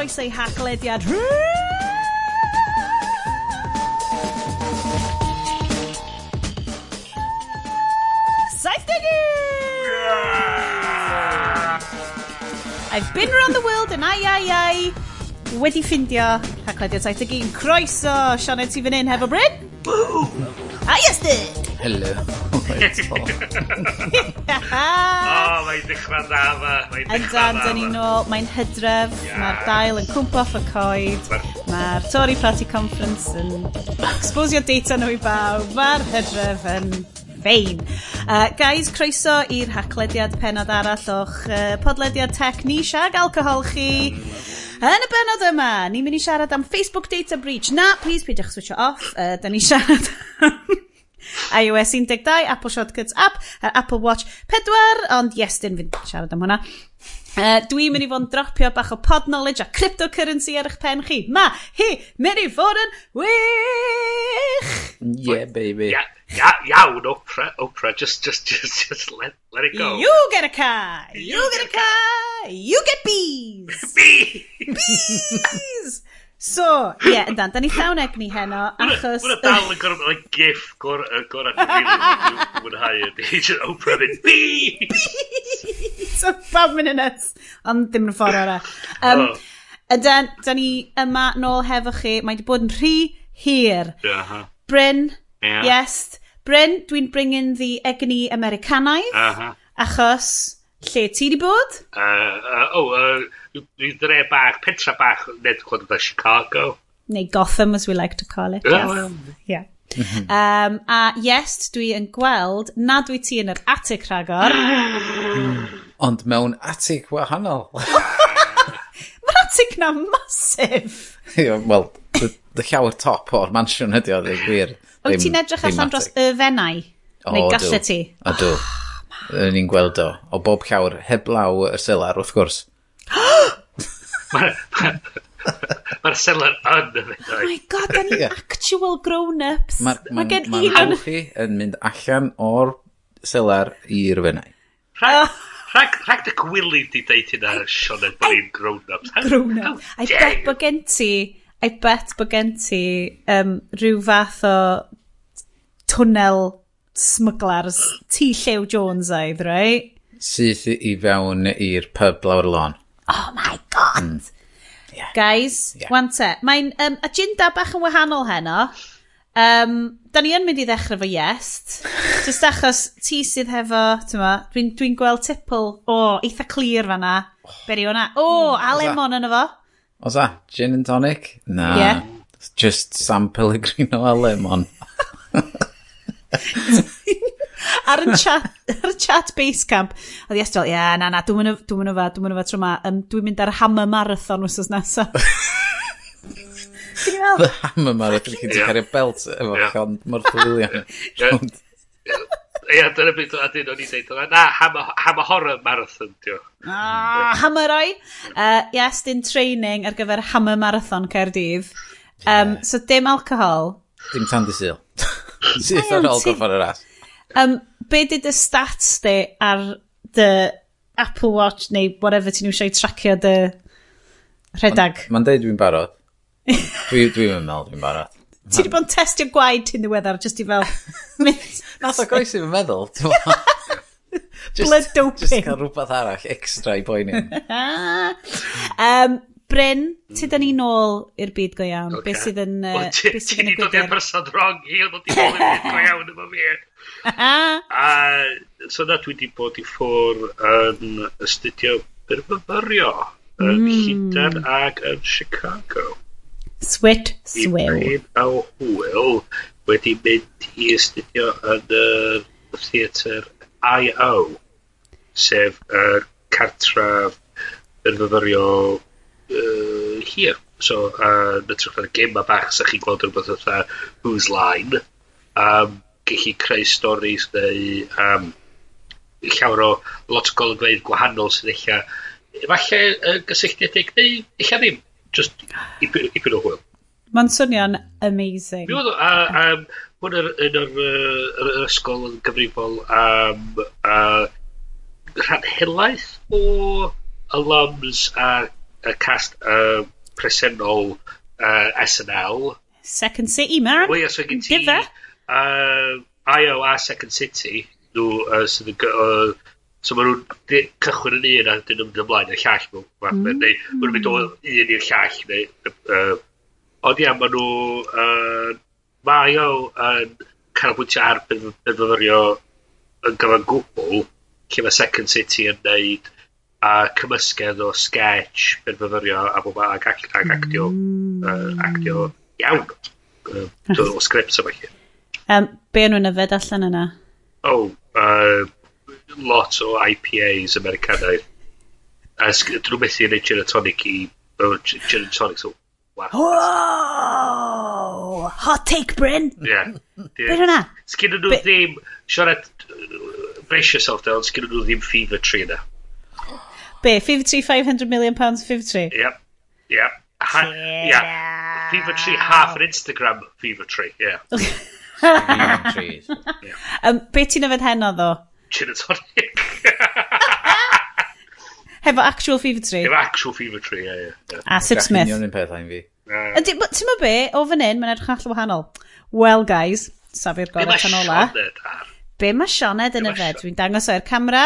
Croeso i Haclediad. Saith I've been around the world and ai ai ai wedi ffindio Haclediad 71 Croeso Sianed ti fan hyn hefo Bryn? A ah, Iestyn Hello oh, o, mae'n ddechrau'n dda fa. Yn dan, dyn ni'n ôl. Mae'n hydref. Yeah. Mae'r dail yn cwmpo off y coed. Mae'r Tory Party Conference yn exposio data nhw i bawb. Mae'r hydref yn fein. Uh, guys, croeso i'r haclediad penod arall o'ch uh, podlediad tech nish ag alcohol chi. Yn y benod yma, ni'n mynd i siarad am Facebook Data Breach. Na, please, peidiwch switch off. Uh, da ni siarad am iOS 12, Apple Shortcuts app, uh, Apple Watch 4, ond yes, dyn fi'n siarad am hwnna. Uh, dwi'n mynd i fod yn dropio bach o pod knowledge a cryptocurrency ar eich pen chi. Ma, hi, mynd i fod yn wych! Yeah, baby. Yeah, yeah, iawn, Oprah, Oprah, just, just, just, just let, let it go. You get a car, you, you get, get a car, car, you get bees! Bees! bees! So, ie, yeah, yndan, da ni llawn egni heno, achos... Wna dal yn gorau, like, gif, gorau, gorau, mwynhau ydi, just Oprah yn bi! So, pawb mynd yn yt, ond dim yn ffordd o'r Um, oh. Ydan, da ni yma nôl hefo chi, mae wedi bod yn rhy hir. Yeah. Bryn, yeah. yes, Bryn, dwi'n bringin the egni Americanaidd, uh -huh. achos Lle ti di bod? Uh, uh, o, oh, uh, dre bach, pentra bach, nid chwad yda Chicago. Neu Gotham, as we like to call it. Oh, Yes. Well. yeah. Mm-hmm. um, a yes, dwi yn gweld, nad dwi ti yn yr atig rhagor. Ond mewn atig wahanol. Mae'r atig na masif. Wel, the, the llawer top o'r mansiwn ydi o, ddeg gwir. Wyt ti'n edrych allan dros y fennau? Oh, neu gallet ti? A dw. ni'n gweld o, o bob llawr, heb law y selar, wrth gwrs. Mae'r selar yn y fedai. Oh my god, da ni'n actual grown-ups. Mae ma, ma, gen ma, ma chi yn mynd allan o'r selar i'r fenai. Rhag, rhag dy gwyli di deud hynna, Sean, bod ni'n grown-ups. Grown-ups. I bet bod gen ti, I bet bod gen ti um, rhyw fath o tunnel smugglers, T. llew Jonesaidd, right? Syth i fewn i'r pub lawr y. Oh my god! Mm. Yeah. Guys, yeah. wan te. Mae'n um, agenda bach yn wahanol heno. Um, da ni yn mynd i ddechrau fo Iest. Just achos ti sydd hefo, dwi'n dwi gweld tipl, o, oh, eitha clir fanna. Oh. Beri o'na. O, oh, a lemon yna fo. Oes a? Gin and tonic? Na. Yeah. Just Sam Pellegrino a lemon ar y chat, ar y chat Basecamp, oedd ddi Estelle, ie, yeah, na, na, dwi'n mynd dwi fa, dwi'n mynd fa tro ma, um, dwi'n mynd ar Hammer Marathon wrthos nesaf. The Hammer Marathon, chi'n yeah. cario belt efo yeah. Sean Murphy William. Ie, dyna beth o'n adyn o'n i ddeud, e, Na, Hammer, hammer Horror Marathon, diw. Ah, Hammer Eye. Uh, yes, dyn training ar gyfer Hammer Marathon Caerdydd. Um, yeah. So, dim alcohol. Dim tan dysil. Syth ar ôl gorffan yr as. Um, be di dy stats di ar dy Apple Watch neu whatever ti'n eisiau tracio dy rhedag? Mae'n ma deud dwi'n barod. Dwi'n dwi meddwl dwi'n barod. Ti wedi bod yn testio gwaed ti'n ddiweddar, jyst i fel... Nath o goes i'n meddwl. just, Blood doping. Just cael rhywbeth arall extra i boeni. um, Bryn, ti da ni hmm. nôl i'r byd go iawn? Okay. Be sydd yn... Uh, well, ti ti di dod i'r person wrong i, ond ti'n nôl i'r byd go iawn efo fi. a so na dwi wedi bod i ffwr yn astudio byrfyfyrio yn mm. Llydan ac yn Chicago. Swit, swyl. I bryd o hwyl wedi mynd i astudio yn y theatr I.O. Sef y uh, cartref byrfyfyrio uh, hir. So, uh, yn ytrach na'r gema bach, sa chi'n gweld rhywbeth fatha Who's Line, um, gych chi creu storis neu um, llawer o lot o golygfeidd gwahanol sydd eich falle uh, gysylltiedig neu eich ddim, just ipyn o hwyl. Mae'n swnio'n amazing. Mi oedd, a, a hwn yn yr ysgol yn gyfrifol am um, uh, rhan helaeth o alums a y cast uh, presennol uh, SNL. Second City, man. Wel, os so gen ti... Uh, IO a Second City, nhw uh, sydd yn... Uh, so maen nhw'n cychwyn yn un a dyn nhw'n mynd ymlaen y llall mewn fath. Mm. Neu maen nhw'n mynd o un i'r llall. Neu, uh, ond ia, maen nhw... Uh, mae IO yn canolbwyntio ar bedfyfyrio yn gyfan gwbl lle mae Second City yn neud a cymysgedd o sketch, benfyfyrio a bob ag, ac, ag actio, mm. uh, actio iawn uh, o sgript yma chi. Um, be nhw'n yfed allan yna? Oh, uh, lot o IPAs Americanaidd. Uh, Dyn nhw methu yn ei gin tonic i... Uh, gin and tonic, so... Wow. Hot take, Bryn! Yeah. Be hwnna? Sgyn nhw ddim... Siarad... Brace yourself down, sgyn nhw ddim fever tree yna. Be, 53, 500 million pounds, 53? Yep, yep. Ha yeah. yeah. Fever tree, half an Instagram fever tree, yeah. fever trees. yeah. Um, be ti'n yfed heno, ddo? Gin and tonic. Hefo actual fever tree? Hefo actual fever tree, yeah, yeah. yeah. Ah, A Sip Smith. Gach union peth ein fi. Uh, Ti'n ma be, o fan hyn, mae'n edrych allan wahanol. Well, guys, safi'r gorau tanola. Be mae Sioned yn yfed? Dwi'n dangos o'r camera.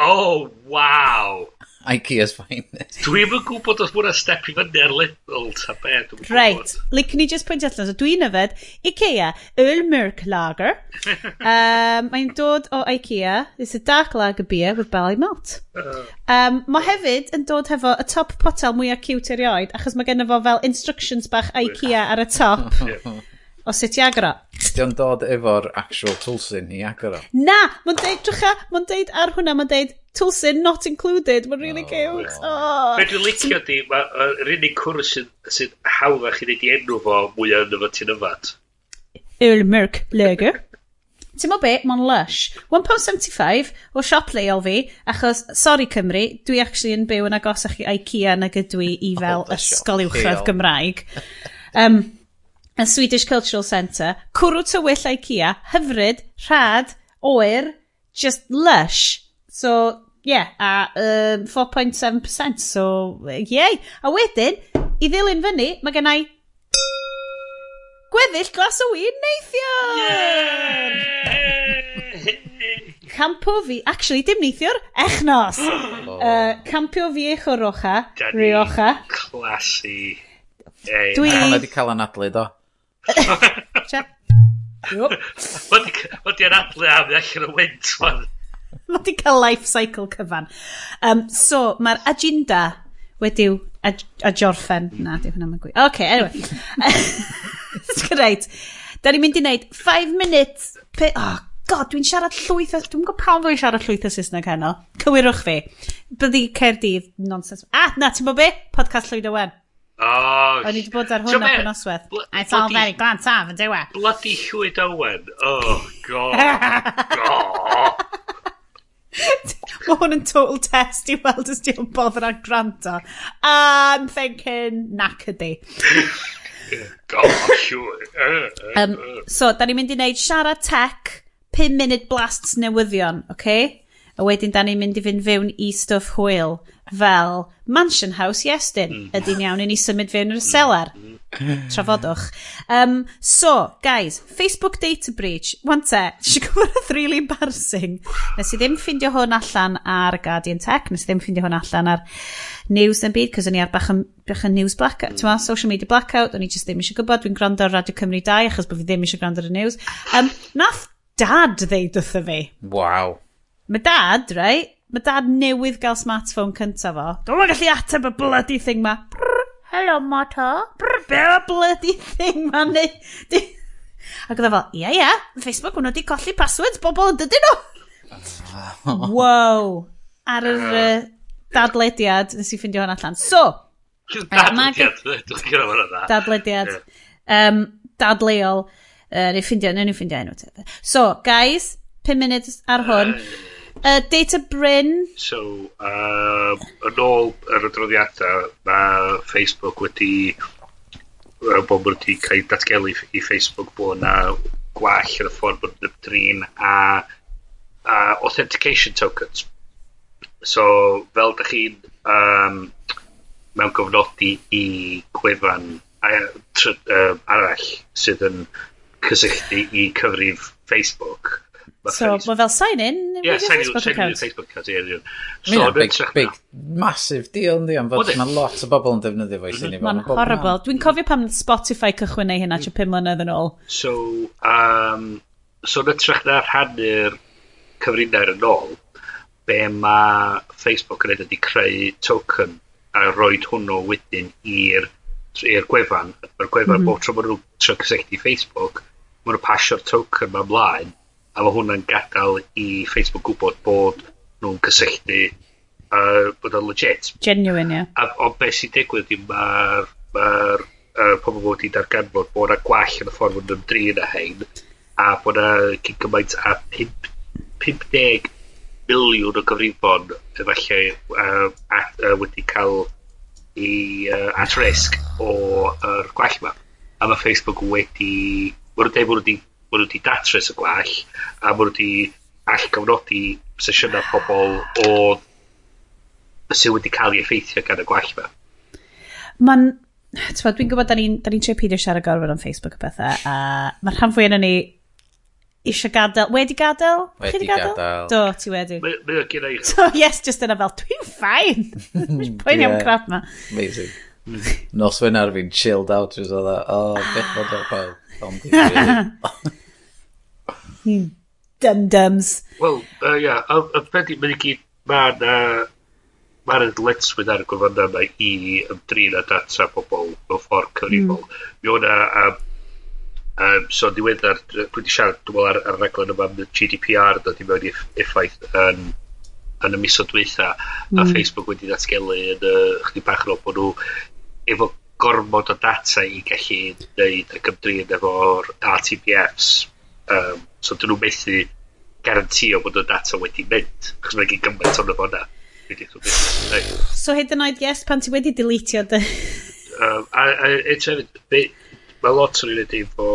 Oh, wow! Ikea's finest. Dwi'n yn gwybod os mwna step i fyny ar Lidl, ta be, dwi'n gwybod. Right, lic ni just pwynt allan, so dwi'n yfed Ikea Earl Merc Lager. um, Mae'n dod o Ikea, it's a dark lager beer with barley malt. Oh. Um, mae hefyd yn dod hefo y top potel mwyaf cute erioed, achos mae gennym fo fel instructions bach Ikea ar y top. o sut i agro. Di o'n dod efo'r actual toolsin i agor o. Na! Mae'n deud, drycha, mae'n deud ar hwnna, mae'n deud Tulsin not included. Mae'n really oh, cute. Oh. Be dwi'n licio di, mae'r unig cwrs sy'n hawddach i wneud i enw fo mwy yn efo ti'n yfad. Earl Merc Lager. Ti'n mo be, mae'n lush. £1.75 o siop leol fi, achos, sorry Cymru, dwi actually yn byw yn agosach i IKEA nag ydw i i fel oh, ysgol uwchradd Gymraeg. Um, y Swedish Cultural Centre, cwrw tywyll IKEA, hyfryd, rhad, oer, just lush. So, yeah, a um, 4.7%, so, yay. A wedyn, i ddilyn fyny, mae gen i gweddill glas o win neithiwr! Campo fi, actually, dim neithiwr, echnos. Oh. Uh, campio fi eich o rocha. Classy. Hey, Dwi... Hwnna wedi cael anadlu, do. Tia. Mae di anadlu am i allan o wynt, man. Mae di cael life cycle cyfan. Um, so, mae'r agenda wedi'w ajorffen. Na, di hwnna mae'n gwy. Ok, anyway. Great. Da ni'n mynd i wneud 5 minutes... pe, Oh, god, dwi'n siarad llwyth... Dwi'n gwybod pam dwi'n siarad llwyth o Saesneg heno. Cywirwch fi. Byddi Cerdydd, nonsense Ah, na, ti'n bod be? Podcast Llwyd Owen. Oh, O'n i wedi bod ar hwnna pen oswedd. I it's all very glant af yn dewa. Bloody llwyd Owen. Oh, god. god. Mae hwn yn total test i weld os di'n bother ar gwrando. I'm thinking nac ydi. Gosh, um, so, da ni'n mynd i wneud siarad tech, 5 minute blasts newyddion, oce? Okay? A wedyn da ni'n mynd i fynd fewn i stuff hwyl fel Mansion House Iestyn. Mm. Ydy'n iawn i ni symud fewn i'r selar. Mm. Trafodwch. Um, so, guys, Facebook Data Breach. Wan te, ti'n gwybod oedd really embarrassing. Nes i ddim ffindio hwn allan ar Guardian Tech, nes i ddim ffindio hwn allan ar news yn byd, cos o'n i ar bach yn, bach yn news blackout, mm. social media blackout, o'n i just ddim eisiau gwybod, dwi'n gwrando ar Radio Cymru 2, achos bod fi ddim eisiau gwrando ar y news. Um, nath dad ddeud wrtho fi. Waw. Mae dad, right, mae dad newydd gael smartphone cyntaf fo. Dwi'n gallu ateb y bloody thing ma. Brr, hello, moto. Brr, be y bloody thing ma. ni? di... Ac oedd e fel, ia, ia, Facebook hwnnw wedi colli passwords bobl yn dydyn nhw. wow. Ar yr uh, dadlediad, nes i ffindio hwn allan. So, dadlediad, dwi'n gyda hwnna da. Dadlediad. Um, dadleol. Uh, neu ffindio, neu nhw'n ffindio enw. So, guys, 5 munud ar hwn. Uh, Uh, Data Bryn. So, um, yn ôl yr adroddiadau, mae Facebook wedi bod bod wedi cael datgelu i Facebook bod na gwall yn y ffordd bod yn drin a, a authentication tokens. So, fel da chi'n um, mewn gofnodi i gwefan uh, arall sydd yn cysylltu i cyfrif Facebook, So, mae fel sign in. Yeah, sign in, sign Facebook account. So, big, big, massive deal, ynddi, am fod e? mae lot o bobl yn defnyddio fo voice in. Mae'n horrible. Dwi'n cofio pam Spotify cychwyn neu hynna, mm. ti'n 5 mlynedd yn ôl. So, um, so yn ytrach na rhannu'r cyfrinau'r yn ôl, be mae Facebook yn edrych i creu token a roi hwnnw wedyn i'r i'r gwefan, mae'r gwefan mm -hmm. bob tro maen nhw'n trio cysylltu Facebook, maen nhw'n pasio'r token ma mlaen, a mae hwnna'n gadael i Facebook gwybod bod nhw'n cysylltu a bod o'n legit. Genuine, ie. Yeah. A, ond beth sy'n digwydd yw mae'r ma uh, pobl wedi darganfod bod yna gwell yn y ffordd yn ymdrin â hein a bod yna cyn gymaint a 50 miliwn o gyfrifon efallai uh, at, uh, wedi cael i uh, at risk o'r uh, gwell yma. A mae Facebook wedi... Mae'n dweud bod wedi maen nhw wedi datrys y gwall, a maen nhw wedi all gofnodi sesiynau pobl o sydd wedi cael ei effeithio gan y gwall ma. Mae'n dwi'n gwybod da ni'n ni trio peidio siarad gorfod am Facebook a bethau, a mae'r rhan fwy yna ni eisiau gadael, wedi gadael? Wedi gadael. Do, ti wedi. Mae o gyda i. So, yes, just yna fel, dwi'n ffain. Mae'n poeni am crap ma. Amazing. Nos wynar fi'n chilled out. Dwi'n dda, e, o, beth bod o'r pawb. Dum-dums. Wel, hmm. ia, yn beth i'n mynd i gyd, mae'n na mae'r ydletswydd ar y gofynna yma i ymdrin a data pobl o ffordd hmm. cyfrifol. Mm. Mi o'na um, um, so diweddar, dwi wedi siarad, dwi'n meddwl ar, ar reglen yma am GDPR dod i mewn effaith yn, yn y misoedd dweitha, mm. a hmm. Facebook wedi datgelu yn uh, chdi bach yn ôl bod nhw efo gormod o data i gallu neud y gymdrin efo'r RTBFs. Um, so dyn nhw methu garantio bod y data wedi mynd, chos mae'n gyd gymaint o'n efo So hyd yn oed, yes, pan ti wedi deletio dy... um, a, a, a, mae lot o'n unig efo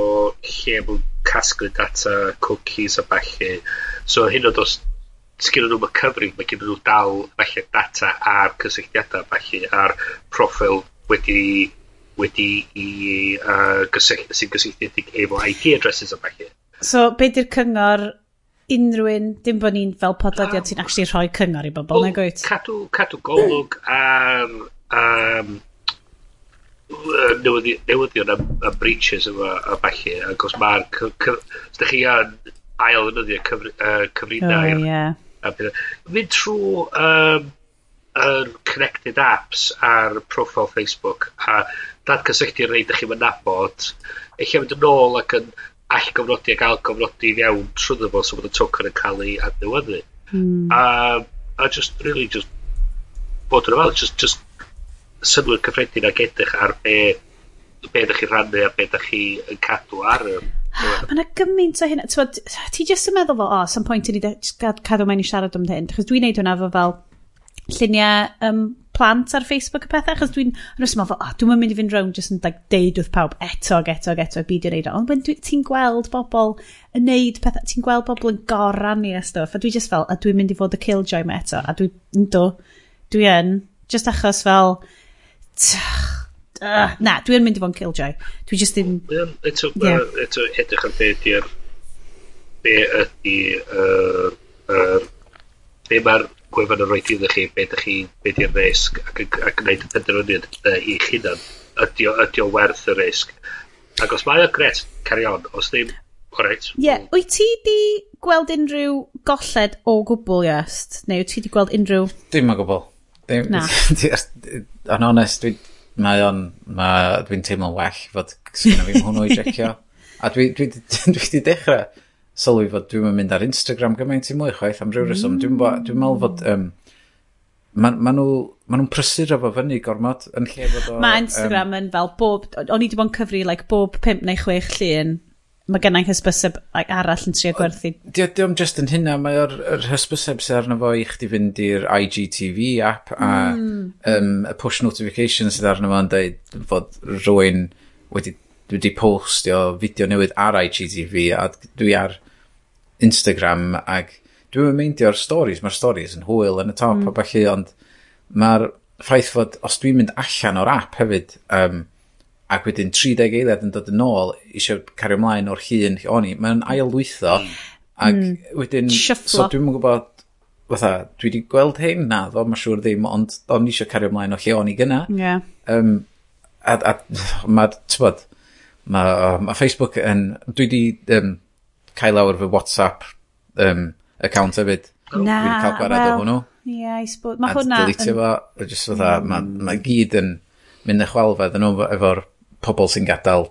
lle mwyn casglu data, cookies a bachu. So hyn oed os sgyn nhw'n cyfrif, mae gen nhw dal falle data ar cysylltiadau falle, ar profil wedi wedi i uh, gysell- sy'n gysylltiedig efo IP addresses o ballu. So be 'di'r cyngor unrhyw un, dim bod ni'n fel podlediad sy'n actually rhoi cyngor i bobl, na gwyt? Cadw, cadw golwg am, um, newyddion am, am breaches yma a falle, ac os mae'r ydych chi yn ail ynyddio cyfrinau oh, yeah. a pethau. Fynd trwy um, yr connected apps ar profile Facebook a dad cysylltu rei ydych chi'n mynabod, eich mynd yn ôl ac yn all gofnodi a gael gofnodi fewn trwy fo so bod y token yn cael ei adnewyddu. Mm. A, a just, really, just bod yn ymwneud just, just synwyr cyffredin ag edrych ar be, be ydych chi'n rhannu a be ydych chi'n cadw ar y Mae yna gymaint o hynna. Ti jyst yn meddwl fel, o, oh, some point i ni cadw mewn i siarad am hyn. Chos dwi'n neud hwnna fo fel, lluniau um, plant ar Facebook a pethau, achos dwi'n rhywbeth meddwl, oh, dwi'n mynd i fynd rown jyst yn like, deud wrth pawb eto, eto, eto, beidio neud o. Ond ti'n gweld bobl yn neud pethau, ti'n gweld bobl yn goran i a stwff, a dwi just fel, a dwi'n mynd i fod y killjoy me eto, a dwi'n do, dwi yn, just achos fel, tch, uh, na, dwi'n mynd i fod yn killjoy. Dwi just ddim... Yn... Eto, yeah. eto, edrych am beth ydy'r, be ydy, uh, uh, be mae'r gwefan yn rhoi iddoch chi be' ydych chi be' 'di'r risg ac ac gwneud y penderfyniad uh, i chi dan ydy, ydy o werth y risg. Ac os mae o gret, carry on. Os ddim, correct Ie, yeah. wyt ti di gweld unrhyw golled o gwbl iast? Neu wyt ti di gweld unrhyw... Dim o gwbl. Dim, Na. Yn onest, dwi, mae o'n, dwi'n teimlo'n well fod sy'n fi hwnnw i jecio. A dwi, dwi, dwi, dwi, dwi, dwi, sylwi fod dwi'n mynd ar Instagram gymaint i mwy chwaith am ryw reswm. Mm. Dwi'n meddwl dwi, dwi fod... Um, Maen ma nhw, ma nhw prysur efo fyny gormod yn lle fod o... Mae Instagram um, yn fel bob... O'n i wedi bod yn cyfri like, bob 5 neu 6 llun. Mae gennau'n hysbyseb like, arall yn trio gwerthu. Di di just yn hynna, mae o'r, or hysbyseb sydd arno fo i chdi fynd i'r IGTV app a mm. um, y push notification sydd arno fo yn dweud fod rhywun wedi, wedi postio fideo newydd ar IGTV a dwi ar Instagram ac dwi'n yn meindio'r stories, mae'r stories yn hwyl yn y top mm. a bellu, ond mae'r ffaith fod os dwi'n mynd allan o'r app hefyd, um, ac wedyn 30 eiliad yn dod yn ôl eisiau cario ymlaen o'r hun o'n i, mae'n ail ailwytho mm. ac mm. wedyn, Shufflo. so dwi'n gwybod fatha, dwi wedi gweld hyn na ddo, mae'n siŵr ddim, ond o'n i eisiau cario ymlaen o lle o'n i gyna yeah. um, a, a mae, ti'n mae ma Facebook yn, dwi wedi um, cael awr fy WhatsApp um, account hefyd. Na, Dwi wedi cael gwared well, o hwnnw. Ie, yeah, I suppose. Mae hwnna... A delitio fo, a just fatha, mm. mae ma gyd yn mynd y chwalfedd yn efo'r pobl sy'n gadael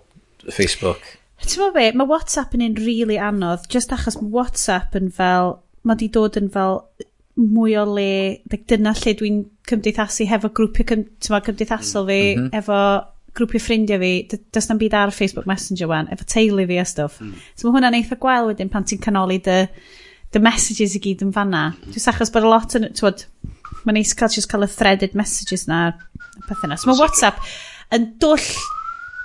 Facebook. Ti'n fawr be, mae WhatsApp yn un really anodd, just achos mae WhatsApp yn fel, mae di dod yn fel mwy o le, like, dyna lle dwi'n cymdeithasu hefo grwpiau cym, cymdeithasol fi, mm -hmm. efo grwpiau ffrindiau fi, does na'm byd ar Facebook Messenger wan, efo teulu fi a stwff. Mm. So mae hwnna'n eitha gweld wedyn pan ti'n canoli dy, dy messages i gyd yn fanna. Mm. Dwi'n achos bod a lot yn, twod, mae'n neis cael just cael y threaded messages na, pethau na. So mae WhatsApp yn dwll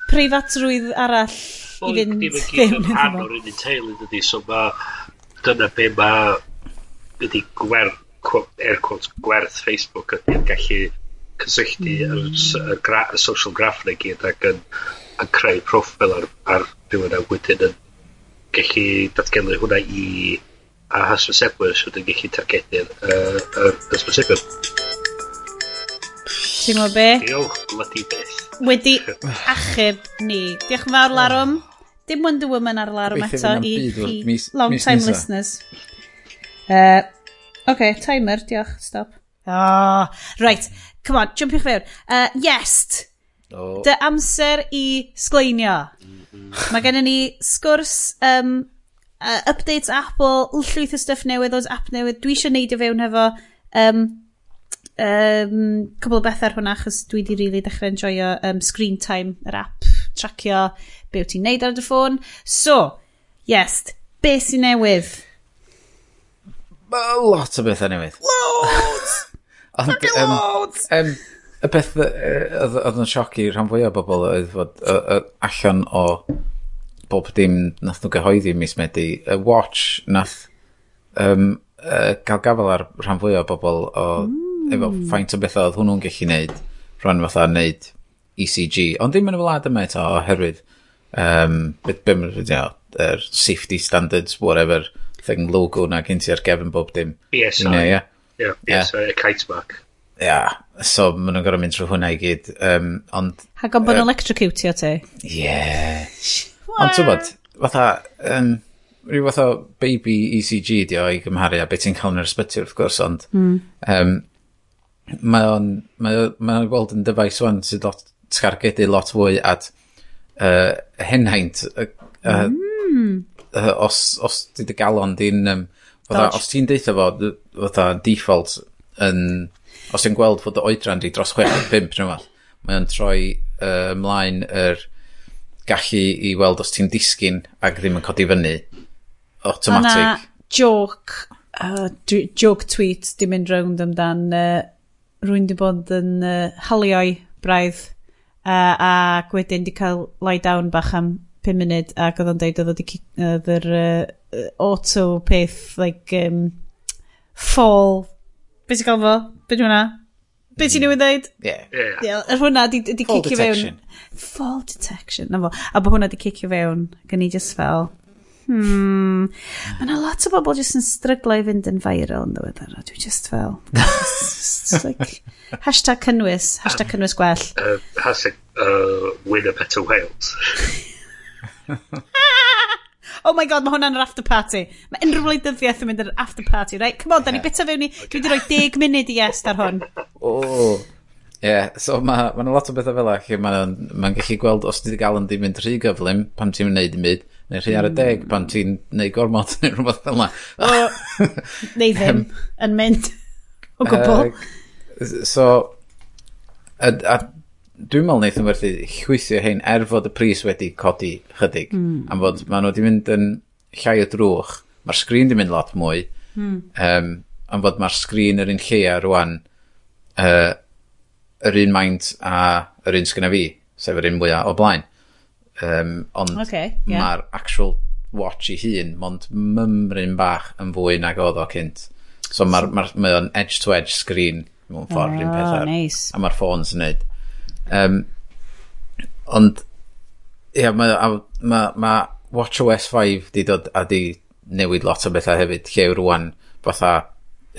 preifatrwydd arall i fynd ddim. Dwi'n rhan o'r un i teulu, dydy, so mae, dyna be mae, ydy gwerth, air quotes, gwerth Facebook ydy'n gallu cysylltu mm. yr, yr, gra, y social graph na gyd ac yn, yn creu profil ar, ar rhywun a wedyn yn gallu datgelu hwnna i a hysbysebwyr sydd yn gallu targedu'r uh, hysbysebwyr. Ti'n gwybod be? Diolch, bloody beth. Wedi achub ni. Diolch yn fawr, Larwm. Dim Wonder Woman ar Larwm eto i chi long-time listeners. Uh, OK, timer, diolch, stop. Oh, right come on, jumpiwch fewn. Uh, yes. Oh. Dy amser i sgleinio. Mae gennym ni sgwrs um, uh, updates Apple, llwyth o stuff newydd, oes app newydd. Dwi eisiau neud neidio fewn hefo um, um, cwbl o beth ar hwnna, achos dwi di rili really dechrau enjoyo um, screen time, yr app, tracio, be wyt ti'n neud ar dy ffôn. So, yes, be sy'n newydd? Ma lot o bethau newydd. Loads! Ond, um, um, y beth oedd yn sioc i rhan fwy o bobl oedd fod y, y, allan o bob dim nath nhw gyhoeddi mis Medi, y watch nath um, uh, gael gafel ar rhan fwy o bobl o, mm. efo ffaint o bethau oedd hwnnw'n gallu neud, rhan fatha neud ECG, ond ddim yn y wlad yma eto oherwydd um, beth bym you know, er safety standards, whatever, thing logo na gen ti ar gefn bob dim. BSI. Yeah, yeah. Ie, yeah, so y kite mark. Ia, yeah. so maen nhw'n gorau mynd trwy hwnna i gyd. Um, ond... ha gan bod yn uh, electrocutio ti? Ie. Yeah. ond bod, fatha, um, rhyw fath o baby ECG di o i gymharu a beth ti'n cael yn yr ysbyty wrth gwrs, ond mm. um, mae o'n mae, mae o'n gweld yn dyfais o'n sydd lot, targedu lot fwy at uh, henhaint uh, mm. uh, os, os di dy galon di'n um, Fatha, os ti'n deitha fo, fatha default yn... Os ti'n gweld fod y oedran di dros 65 neu fath, mae'n troi uh, ymlaen yr gallu i weld os ti'n disgyn ac ddim yn codi fyny. Automatic. Yna joke, uh, joke tweet di mynd rownd amdan uh, rwy'n di bod yn uh, halioi braidd uh, ac wedyn di cael lie down bach am 5 munud ac oedd o'n deud oedd oedd yr uh, auto peth, like, um, fall. Be ti'n gael fo? Be ti'n hwnna? Be ti'n mm. newydd dweud? Yeah. Ie, yr hwnna di, di fall cicio detection. fewn. Fall detection. Na fo. A bod hwnna di cicio fewn, gan i just fel, hmm, mae yna lot o bobl jyst yn stryglo i fynd yn viral yn ddiweddar, a dwi just fel, just, just like, hashtag cynnwys, hashtag cynnwys gwell. Uh, hashtag uh, win a better Wales. oh my god, mae hwnna'n yr after party. Mae unrhyw wleidyddiaeth yn mynd yr after party, right? Come on, da ni bita fewn i, dwi wedi rhoi 10 munud i est ar hwn. O, oh. Ie, yeah, so mae ma lot o bethau fel ac mae'n ma gallu gweld os ti gael yn di mynd rhy gyflym pan ti'n gwneud dim byd, neu rhy ar y deg hmm. pan ti'n neud gormod neu rhywbeth fel yna. Neu ddim yn mynd o gwbl. Uh, so, a, a dwi'n meddwl wnaeth yn werthu llwythio hyn er fod y pris wedi codi chydig. Mm. Am fod maen nhw wedi mynd yn llai o drwch. Mae'r sgrin wedi mynd lot mwy. Mm. Um, am fod mae'r sgrin yr un lleia rwan uh, yr un maint a yr un sgyna fi, sef yr un mwyaf o blaen. Um, ond okay, yeah. mae'r actual watch i hun, mond mymryn bach yn fwy nag oedd o cynt. So mae o'n ma edge-to-edge sgrin mewn ffordd, oh, un peth ar. Nice. A mae'r ffôns yn neud. Um, ond, ia, yeah, mae ma, ma WatchOS 5 di dod a di newid lot o bethau hefyd, lle rwan, fatha,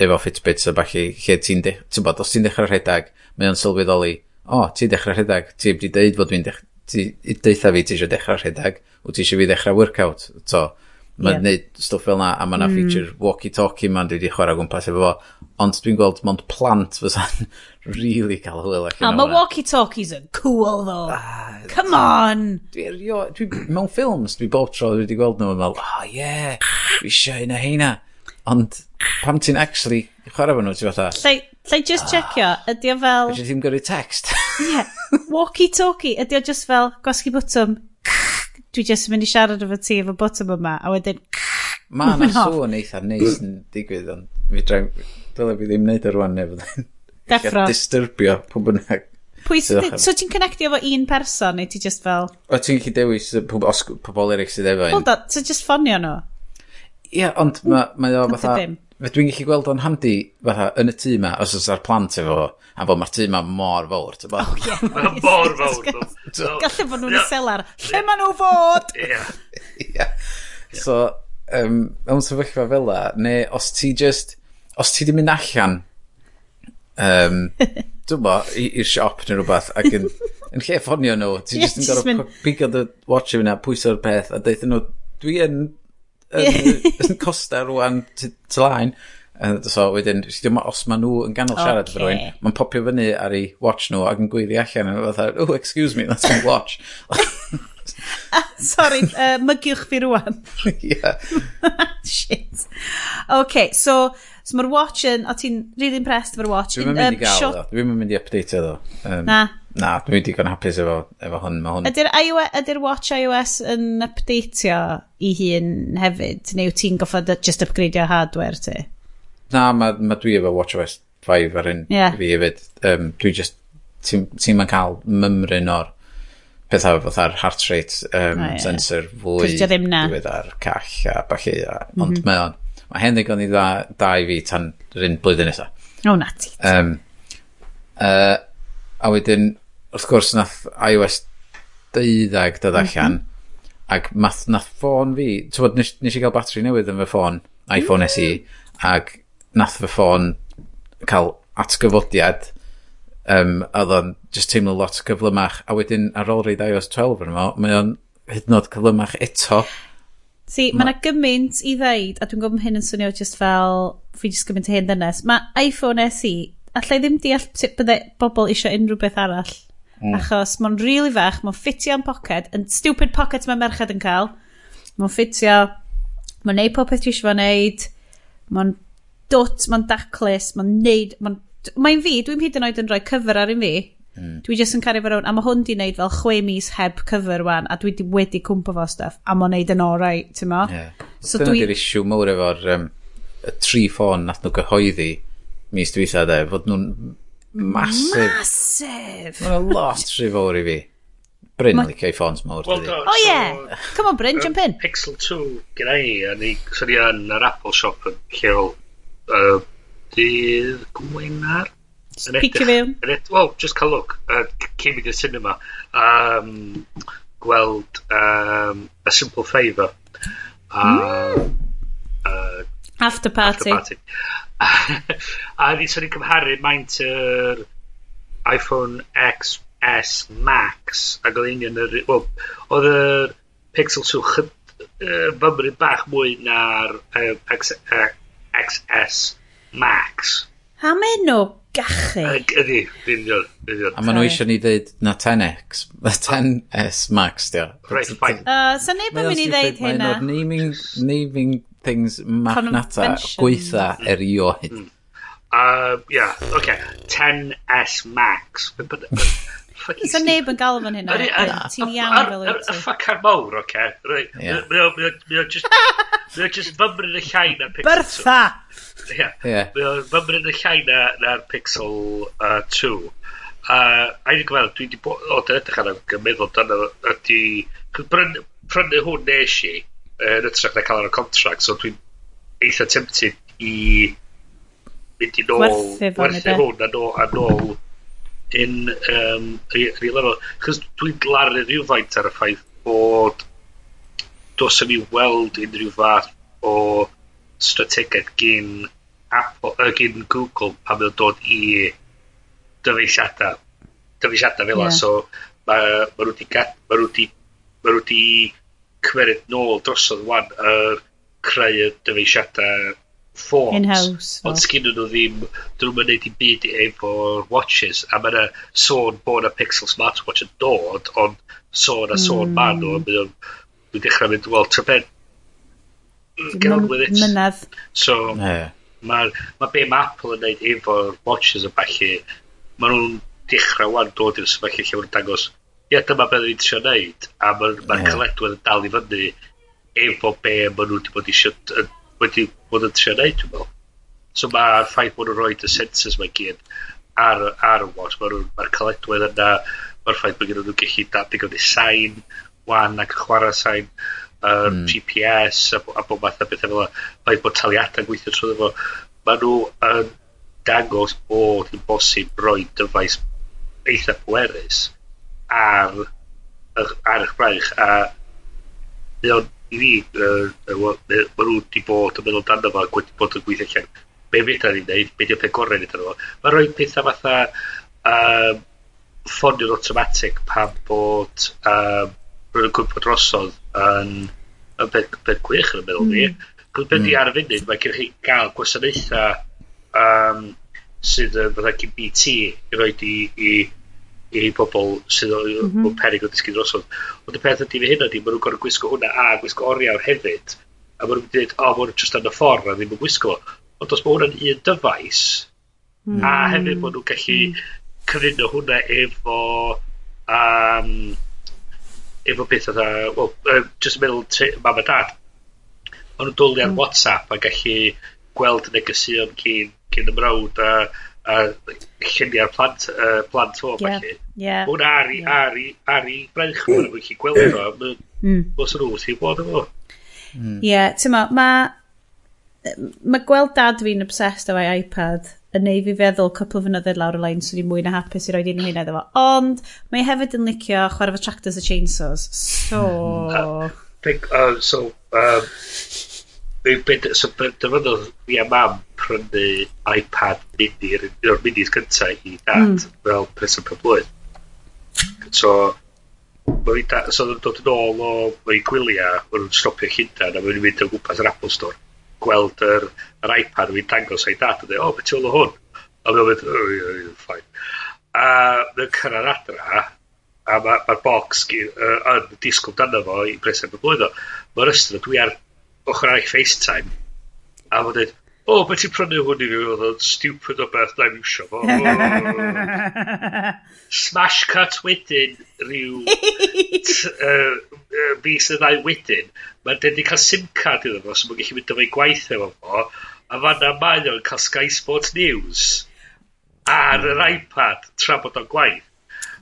efo Fitbits a falle, lle ti'n, ti'n bod, os ti'n dechrau rhedeg, mae o'n sylweddoli, o, oh, ti'n dechrau rhedeg, ti'n wedi deud fod dwi'n dechrau, ti deitha fi ti eisiau dechrau rhedeg, wyt ti eisiau fi dechrau workout. To, mae'n yeah. neud stwff fel na, a mae'n mm. feature walkie-talkie ma'n dwi wedi chwarae gwmpas efo fo. Ond dwi'n gweld mond plant fysa'n really cael hwyl ac. A mae walkie-talkies yn cool ddo. Ah, Come ah, on! Dwi, rio, dwi, mewn ffilms, dwi bob tro wedi gweld nhw yn fel, oh yeah, dwi eisiau hynna hynna. Ond pam ti'n actually chwarae fo nhw, ti'n fatha... Lle, lle just ah, checio, ydy o fel... Ydy ddim gyrru text. yeah, walkie-talkie, ydy o just fel, gwasgu bwtwm, dwi just yn mynd i siarad efo ti efo bwtwm yma, a wedyn... Mae yna sôn eitha neis yn digwydd, ond mi draen dylai fi ddim wneud ar rwan efo. Deffro. ...disturbio pwy bynnag. Pwy, so ti'n connectio efo un person neu ti just fel... O, ti'n gallu dewis os- pobol eraill sydd efo un. Hold on, so just ffonio nhw? Ie, ond hmm, mae o fatha... Fe dwi'n gallu gweld o'n handi fatha yn y tŷ ma, os oes ar plant efo a bod mae'r tŷ ma mor fawr, ti'n bod? Ie. Oh, mae'n mor fawr. So, Gallu bod nhw'n y selar. Lle maen nhw fod? Ie. Ie. So, um, mewn sefyllfa fel la, neu os ti just os ti 'di mynd allan um, dwi'n bo i'r siop neu rhywbeth ac yn yn lle ffonio nhw ti just yn gor'o' pigo dy watch i fyny a pwyso'r peth a deutho nhw dwi yn yn yn Costa rwan t- Telaen yy so wedyn os ma' nhw yn ganol siarad efo rhywun ma'n popio fyny ar ei watch nhw ac yn gweiddi allan yn fatha oh excuse me that's my watch. Sorry, uh, mygiwch fi rwan. yeah. Shit. OK, so, so mae'r watch yn... O ti'n really impressed efo'r watch? Dwi'n mynd i gael ddo. Dwi'n mynd i update e, ddo. Um, na. Na, dwi'n digon hapus efo, efo hwn. Hwn... Ydy'r ydy watch iOS yn updateio i hun hefyd? Neu wyt ti'n goffod just upgradeio hardware ti? Na, mae ma dwi efo watch OS 5 ar un yeah. fi hefyd. Um, dwi just... Ti'n ti ma'n cael mymryn o'r pethau fatha'r heart rate um, oh, yeah. sensor fwy diwedd ar call a falle. Mm -hmm. Ond mae o'n, mae hen ddigon i dda, dda i fi tan yr un blwyddyn nesaf. O, oh, na ti. Um, uh, a wedyn, wrth gwrs, nath iOS 12 dod mhm. allan, mm -hmm. ac math, nath ffôn fi, tywod nes, nes i gael batri newydd yn fy ffôn, iPhone mm. SE, ac nath fy ffôn cael atgyfodiad um, oedd o'n just teimlo lot cyflymach. A wedyn ar ôl reid iOS 12 yn yma, mae o'n hyd yn oed cyflymach eto. Si, mae yna ma gymaint i ddeud, a dwi'n gwybod hyn yn swnio just fel, fi jyst gymaint o hyn dynes. Mae iPhone SE, allai ddim deall sut bydde bobl eisiau unrhyw beth arall. Mm. Achos mae'n rili really fach, mae'n ffitio yn pocket, yn stupid pocket mae merched yn cael. Mae'n ffitio, mae'n neud popeth dwi eisiau fo neud, mae'n dwt, mae'n daclus, mae'n neud, mae'n... Mae'n fi, dwi'n hyd yn oed yn rhoi cyfer ar un fi, Mm. Dwi jyst yn cario fo rown, a mae hwn di wneud fel chwe mis heb cyfer wan, a dwi di wedi cwmpa fo stuff, a mae'n wneud yn orau, ti'n ma? Yeah. So Dyna dwi... di'r isiw mawr efo'r um, y tri ffôn nath nhw gyhoeddi mis dwi sa de, fod nhw'n masif. Masif! Mae'n lot rhy fawr i fi. Bryn ma... licio i ffons mawr. Well, o oh, uh, yeah! Come on Bryn, uh, jump in. Pixel 2 gyda i, a ni sy'n yn yr Apple Shop yn lleol uh, dydd Gwenar Picio fi. Wel, just cael look. Uh, cyn mynd i'r cinema. Um, gweld um, A Simple Favour. Um, mm. uh, after Party. After party. a ni sy'n i'n cymharu maint yr iPhone XS Max ac oedd union yr... Wel, oedd yr Pixel swch uh, fymryd bach mwy na'r uh, XS Max. A mae nhw gachu. Ydy, ydi, union, union. A maen nhw eisiau ni ddeud na 10x, na 10s max, dio. Right, fine. Uh, so neb yn mynd i ddeud hynna. Mae'n naming, naming things magnata gweitha erioed. Mm. Uh, yeah, okay. 10S Max. But, but, neb yn galw fan hynna. Ti'n iawn fel wyt ti. Y ffacar mawr, oce. Mae o'n just... Mae o fymryd y llai na pixel. 2. Byrtha! Mae o fymryd y llai na'r pixel 2. A i'n gweld, dwi wedi bod... O, dyn edrych arno'n gymeddwl dyna ydi... Prynu hwn nes i yn ytrach na cael ar y contract, so dwi'n eitha tempted i mynd i nôl werthu hwn a nôl, a nôl yn um, rhi lefel. Chos dwi'n glaru rhywfaint ar y ffaith bod dos yn ni weld unrhyw fath o strategaeth gyn, Apple, uh, gyn Google pan mae'n dod i dyfeisiadau. Dyfeisiadau fel yeah. so mae ma nhw wedi ma nhw wedi ma nhw wedi cymeryd nôl drosodd wan yr er, creu dyfeisiadau ffôns, ond sgyn nhw ddim, dyn nhw'n mynd i byd efo'r watches, a mae yna sôn bod y Pixel Smartwatch yn dod, ond sôn a sôn mm. ma nhw, a mynd yn dechrau mynd, wel, ta ben, get on with it. Mynydd. So, yeah. mae ma be mae Apple yn neud efo'r watches a falle, mae nhw'n dechrau wan dod i'r sefyllfa lle mae'n dangos, ie, yeah, dyma beth ni'n trio neud, a mae'r ma yeah. caledwedd yn dal i fyny efo be mae nhw wedi bod eisiau wedi bod yn trio neud, dwi'n meddwl. So mae'r ffaith bod nhw'n rhoi y sensors mae gyd ar, ar y watch, mae'r ma caledwedd yna, mae'r ffaith bod nhw'n gallu dadig o sain, wan ac chwarae sain, yr mm. GPS a, a bod math o bethau fel y ffaith bod taliadau'n gweithio trwy fo. Mae nhw yn dangos bod yn bosib rhoi dyfais eitha pwerus ar, ar eich braich a mae i fi, uh, mae nhw wedi bod yn meddwl dan yma, wedi bod yn gweithio allan. Be fydda ni'n neud, be di'r peth gorau ni'n fo. Mae'n rhoi pethau fatha um, ffonio'n automatic pan bod um, rwy'n yn gwybod drosodd yn, yn beth, beth gwych yn y meddwl ni. Mm. Beth mm. ar y funud, mae gennych chi gael gwasanaethau um, sydd yn fatha gyn BT i roed i, i i bobl sydd o'n mm -hmm. perig o ddysgu mhm. drosodd. Ond y peth ydy fe hyn ydy, maen nhw'n gorau gwisgo hwnna a gwisgo oriawr hefyd. A maen nhw'n dweud, o, oh, maen nhw'n just yn y ffordd a ddim yn gwisgo. Ond os mae hwnna'n un dyfais, mm. a hmm. hefyd maen nhw'n gallu hmm. cyfuno hwnna efo um, efo beth oedd well, uh, just meddwl mam a dad o'n nhw'n dwlu ar mm. WhatsApp a gallu gweld negesion cyn, cyn y mrawd a uh, a lluniau'r plant, uh, plant o, yeah. felly. Yeah. Mae ar i, yeah. ar, ar, ar i braich nhw, mae'n gallu gweld hmm. o, mae'n bos nhw wrth i bod efo. Hmm. Ie, ti'n ma, mae ma gweld dad fi'n obsessed efo'i iPad yn neud fi feddwl cwpl o fynyddoedd lawr y lein swn i mwy na hapus i roed un hynna iddo fo. Ond mae hefyd yn licio chwarae fo tractors a chainsaws. So... Uh, think, uh, so, um, be, be, so dyfynodd fi a mam prynu iPad mini, un o'r minis gyntaf i dad mm. fel person pen blwydd. So, mae da, so oedd dod yn ôl o mae gwylia, mae nhw'n stopio Llundain a mae nhw'n mynd o gwmpas yr Apple Store gweld yr, yr iPad fi'n dangos o'i dad a dweud, o, oh, beth ti'n hwn? A mae'n mynd, o, ie, ie, ffain. A mae'n cyrraedd adra, a mae'r ma box yn uh, disgwyl dano fo i bresen y blwyddyn. Mae'r ystod, dwi ar ochr arall FaceTime, a fod dweud, o, oh, beth ti'n prynu hwn i fi, oedd o'n stupid o beth, na'n iwsio isio fo. Smash cut wedyn, rhyw uh, mis y ddau wedyn, mae'n dweud i cael sim card iddo fo, so mae'n gallu mynd o fe gwaith efo fo, a fanna mae o'n cael Sky Sports News ar yr hmm. iPad tra bod o'n gwaith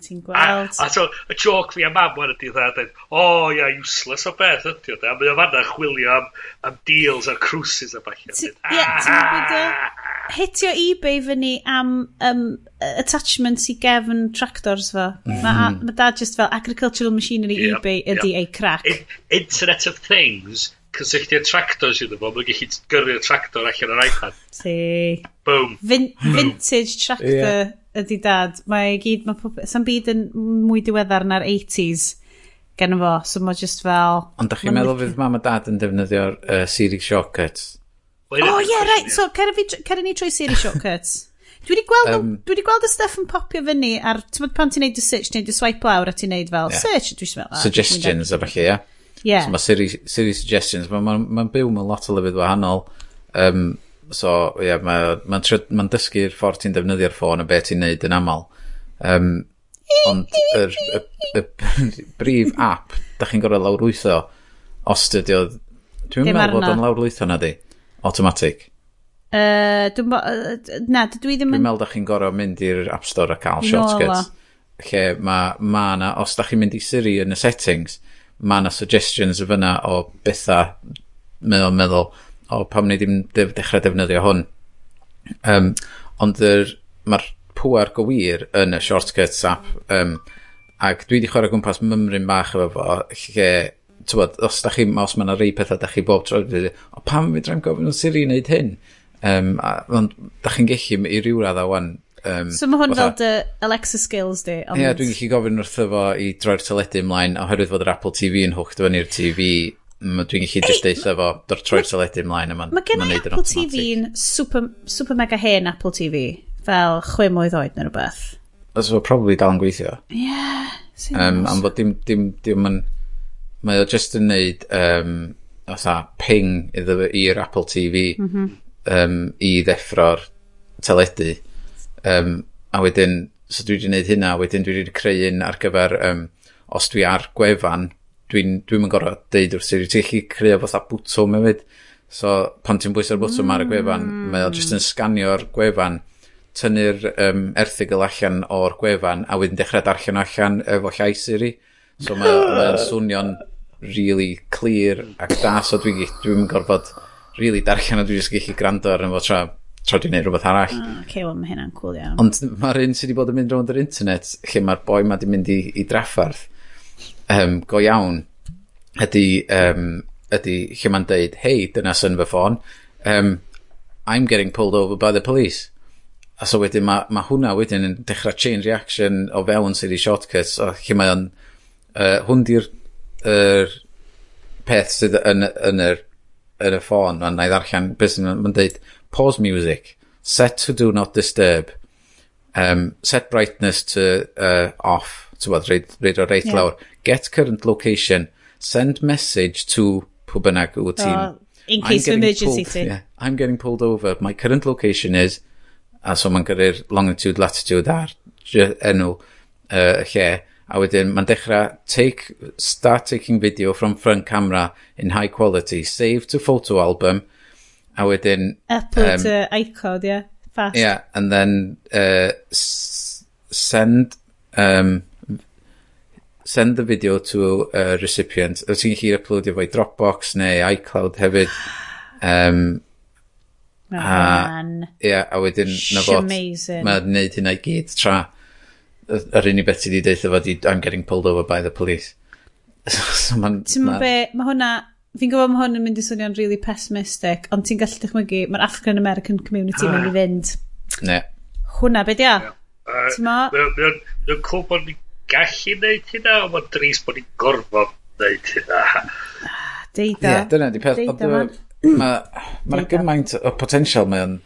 ti'n gweld. A, a so, y joc fi a mam wan ydy dda, dweud, o oh, ia, useless o beth ydy o dda. Mae o fanna chwilio am, am deals a'r cruises a bach. Ie, ah, ti'n gwybod hitio ebay fyny am um, attachments i gefn tractors fo. Mm. Mae ma dad just fel agricultural machinery yeah, ebay ydy yeah. ei crac. Internet of Things cysylltu y tractors iddo fo, mae'n gallu gyrru'r tractor allan o'r iPad. Si. Boom. Vin Boom. Vintage tractor. Yeah ydy dad, mae gyd, mae sam byd yn mwy diweddar na'r 80s gen fo, so mae just fel... Ond da chi'n meddwl fydd mam a dad yn defnyddio'r uh, Siri shortcuts? Well, oh, yeah, right, so cer ni trwy Siri shortcuts. Dwi wedi gweld, um, dwi wedi gweld y stuff yn popio fyny ar, ti'n meddwl pan ti'n neud y search, ti'n neud y swipe lawr a ti'n neud fel yeah. search, ah, dwi'n meddwl. Suggestions a falle, ia. Yeah. So mae Siri, Siri suggestions, mae'n ma, ma byw mewn lot o lyfydd wahanol. Um, So, ie, yeah, mae'n ma, ma dysgu'r ffordd ti'n defnyddio'r ffôn a beth ti'n neud yn aml. Um, ond y, y, y, y brif app, da chi'n gorau lawrwytho, os dydy o... Dwi'n meddwl bod o'n lawrwytho na di, automatic. Uh, dwi'n na, dwi ddim yn... Dwi'n meddwl da chi'n gorau mynd i'r App Store a cael shortcuts. No, lle mae ma na, os da chi'n mynd i Siri yn y settings, mae na suggestions y fyna o bethau, meddwl, meddwl, o pam ni ddim def, dechrau defnyddio hwn. Um, ond mae'r pŵar go wir yn y Shortcuts app. Um, ac dwi wedi chwarae gwmpas mymryn bach efo fo, lle, tywod, os da chi, os mae yna rei pethau da chi bob tro, o pam fi dra'n gofyn o Siri wneud hyn? Um, a, ond da chi'n gellu i ryw radd awan Um, so mae hwn fel dy Alexa skills di. Ie, yeah, dwi'n gallu gofyn wrtho fo i droi'r teledu ymlaen oherwydd fod yr Apple TV yn hwch dyfynu'r TV Dwi'n gallu just deitha fo, dor troi'r teledu ymlaen. Mae gen i Apple TV'n super, super mega hen Apple TV, fel chwe mwydd oed neu rhywbeth. Os fo, probably dal yn gweithio. Ie. Yeah, um, am fod dim, dim, dim yn... Mae o just yn neud um, otha, ping i'r Apple TV mm -hmm. um, i ddeffro'r teledu. Um, a wedyn, so dwi wedi gwneud hynna, wedyn dwi wedi creu un ar gyfer, um, os dwi ar gwefan, dwi'n dwi yn gorau deud wrth Siri, ti'n gallu creu fatha bwtwm hefyd. So, pan ti'n bwys ar bwtwm mm. ar y gwefan, mae o jyst yn sganio'r gwefan, tynnu'r um, erthigol allan o'r gwefan, a wedyn dechrau darllen allan efo llai Siri. So, mae o'n swnio'n really clear ac da, so dwi'n dwi, dwi gorfod really darllen a dwi'n just gallu gwrando arno fo tra tra dwi'n neud rhywbeth arall. Oh, okay, well, mae hynna'n cool iawn. Ond mae'r un sydd wedi bod yn mynd rownd yr internet, lle mae'r boi ma wedi mynd i, i draffarth, um, go iawn. Ydy um, ydy lle mae'n deud hei, dyna sy'n fy ffôn. Um, I'm getting pulled over by the police. A so wedyn mae ma' hwnna wedyn yn dechrau chain reaction o fewn Siri Shortcuts o lle mae o'n uh, hwn 'di'r er, peth sydd yn yn yr yn y ffôn. Mae'n 'na i ddarllen be' deud pause music, set to do not disturb, um, set brightness to uh, off tywod, reid, reid o reit yeah. lawr. Get current location, send message to pw bynnag wyt ti'n... Oh, in case of emergency pulled, yeah, I'm getting pulled over. My current location is... A so mae'n gyrru'r longitude, latitude a'r enw uh, lle. A wedyn mae'n dechrau take, start taking video from front camera in high quality, save to photo album. A wedyn... Upload um, to iCloud, yeah. Fast. Yeah, and then uh, send um, send the video to a recipient. Os ti'n gallu uploadio fo i Dropbox neu iCloud hefyd. Um, Man. A, yeah, a wedyn na fod mae'n wneud hynna i gyd tra. Yr unig beth ti wedi deitha fod I'm getting pulled over by the police. so man, Ti'n ma be, mae hwnna, fi'n gwybod mae hwn yn mynd i swnio'n really pessimistic, ond ti'n gallu dychmygu, mae'r African American community ah. yn mynd i fynd. Ne. Hwna, be di o? Ti'n ma? Dwi'n cwbod gallu neud hynna, ond mae'n dris bod ni'n gorfod neud hynna. Ah, Deida. Ie, dyna di peth. Mae'n gymaint o potensial mae o'n...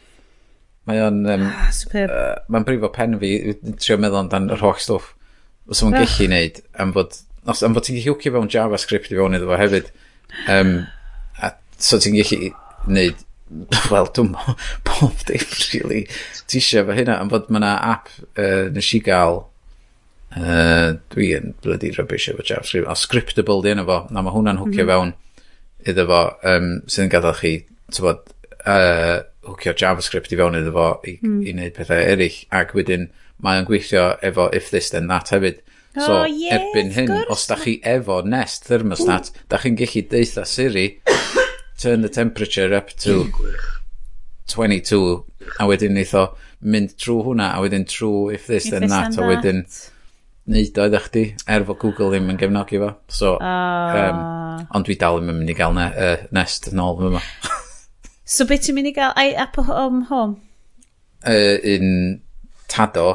Mae o'n... Um, Superb. Uh, mae'n brifo pen fi, trio meddwl amdan yr holl stwff. Os o'n gallu neud, am fod... Os am fod ti'n gallu hwcio fewn JavaScript i fewn iddo fo hefyd. Um, a so ti'n gallu neud wel, dwi'n bob dim, really, ti eisiau fo hynna, am fod mae'na app uh, nes i gael Uh, dwi yn bloody rubbish efo JavaScript. A scriptable di yna fo. Na mae hwnna'n hwcio mm -hmm. fewn iddo fo um, sydd yn gadael chi, tywod, uh, hwcio JavaScript i fewn iddo fo i, mm. i hmm. wneud pethau eraill. Ac wedyn mae'n gweithio efo if this then that hefyd. So, oh, yes, erbyn hyn, os da chi efo Nest thermostat, mm. da chi'n gallu deitha Siri, turn the temperature up to 22, a wedyn eitho mynd trwy hwnna, a wedyn trwy if this, if then that, a wedyn... That neud oedd eich di, er fod Google ddim yn gefnogi fo. So, uh... um, ond dwi dal yn mynd i gael ne, uh, nest yn ôl yma. so beth ti'n mynd i gael? I, Apple Home Home? Uh, un Tado.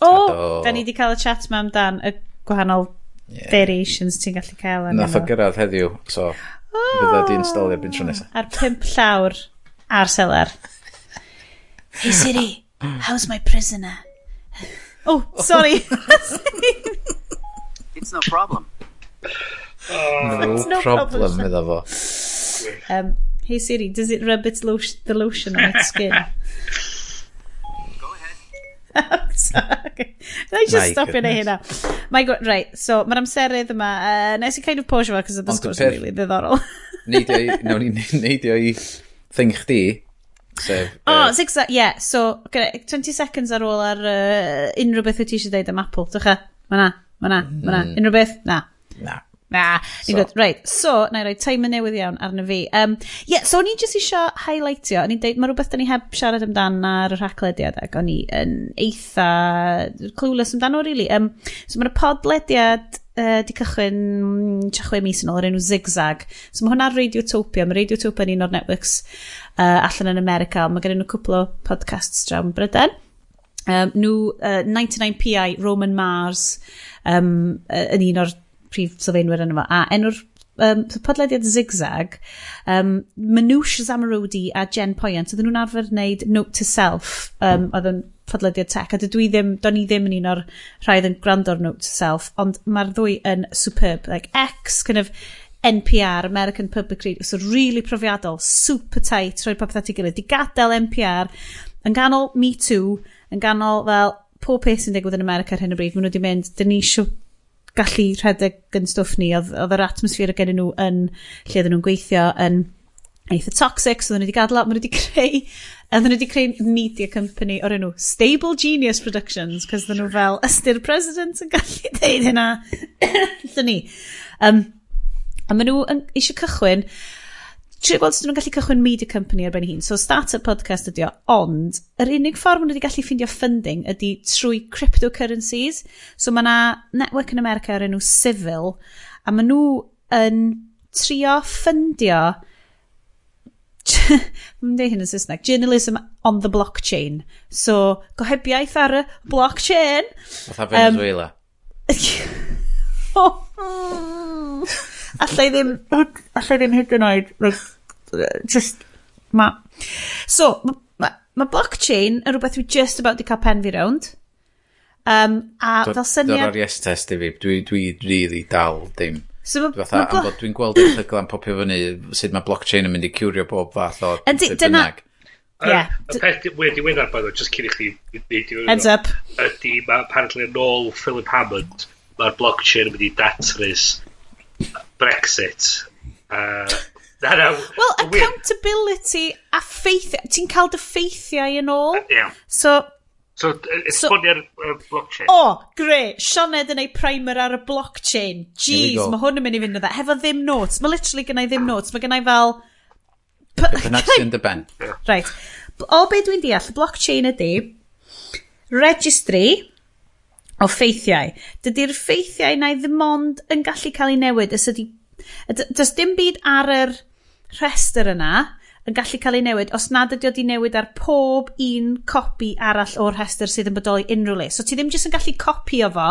O, oh, da ni wedi cael y chat ma amdan y gwahanol yeah. variations ti'n gallu cael. Nath o gyrraedd heddiw, so oh, fydda di installio bin tro nesaf. Ar pimp llawr ar selar. hey Siri, how's my prisoner? Oh, sorry. It's no problem. Oh. No, no problem iddo fo. Um, hey Siri, does it rub its lotion, the lotion on its skin? Okay. sorry. I just stop in a hynna? My god, right, so mae'r amserydd yma, uh, nes i kind of posio fo, cos oedd y sgwrs yn peth- really ddiddorol. Neidio i, no, neidio i thing chdi, Sef, so, uh, o, oh, zigzag, ie. Yeah. So, 20 seconds ar ôl ar uh, unrhyw beth wyt ti eisiau dweud am Apple. Dwi'n cha, e. ma na, ma na, ma na. Mm. Unrhyw beth? Na. Na. Na, ni'n so. gwybod. Right, so, na i roi timer newydd iawn arno fi. Um, yeah, so, o'n i jyst eisiau highlightio. O'n i'n deud, mae rhywbeth da ni heb siarad amdan ar y rhaglediad ac o'n i yn eitha clueless amdano, really. Um, so, mae'r podlediad uh, di cychwyn mm, tua chwe mis yn ôl, yr enw Zigzag. So mae radio Radiotopia. Mae Radiotopia yn un o'r networks uh, allan yn America. Mae gen nhw cwpl o podcasts drawn Bryden. Um, nhw, uh, 99PI, Roman Mars, um, yn un o'r prif sylfaenwyr yn yma. A enw'r um, podlediad Zigzag, um, Manoush Zamarodi a Jen Poyant, oedden nhw'n arfer wneud Note to Self, um, oedden podlediad tech a dydw i ddim, do'n i ddim yn un o'r rhai yn gwrando ar Note Self ond mae'r ddwy yn superb like X kind of NPR American Public Radio so really profiadol super tight rhoi popeth at ei gilydd. Di gadael NPR yn ganol Me Too yn ganol fel pob peth sy'n digwydd yn America ar hyn o bryd maen nhw wedi mynd dyn ni eisiau gallu rhedeg yn stwff ni oedd, oedd yr atmosffer y gen nhw yn lle oedden nhw'n gweithio yn eitha toxic, so nhw wedi gadael, o, maen nhw wedi creu, oedden nhw wedi creu media company o'r enw Stable Genius Productions, cos nhw fel, ystyr president yn gallu deud hynna, Dyn ni. Um, a maen nhw eisiau cychwyn, Tri gweld sydd nhw'n gallu cychwyn media company ar ben hun. So, start-up podcast ydi o, ond yr unig ffordd maen nhw wedi gallu ffindio funding ydy trwy cryptocurrencies. So, mae yna network yn America ar enw Civil, a maen nhw yn trio ffundio mae'n dweud hyn yn Saesneg, journalism on the blockchain. So, gohebiaeth ar y blockchain. Fatha Venezuela. Um, allai ddim, allai ddim hyd yn oed, just, ma. So, mae ma blockchain yn rhywbeth dwi just about di cael pen fi rownd. Um, a do, fel syniad... Dyna'r yes test i fi, dwi, dwi really dal ddim So ma, Fatha ma am bod dwi'n gweld erthyglan popio fyny sut mae blockchain yn mynd i curio bob fath o sut bynnag. Yeah. Y peth wedi wynar bod o'n just cyn i chi Heads up. Ydy, mae apparently yn ôl Philip Hammond, mae'r blockchain yn mynd i datrys Brexit. Uh, na, Well, accountability a ffeithiau. Ti'n cael dy ffeithiau yn ôl. Uh, Yeah. So, So, esbonio'r so, uh, blockchain. O, oh, gre. Sioned yn ei primer ar y blockchain. Jeez, mae hwn yn mynd i fynd o dda. Hefo ddim notes. Mae literally gynnau ddim notes. Mae gynnau fel... Panaxion dy ben. Right. O be dwi'n deall, blockchain ydy registry o ffeithiau. Dydy'r ffeithiau na ddim ond yn gallu cael ei newid. Ys ydy... Does dim byd ar yr rhestr yna yn gallu cael ei newid os nad ydy o newid ar pob un copi arall o'r rhestr sydd yn bodoli unrhyw le. So ti ddim jyst yn gallu copio fo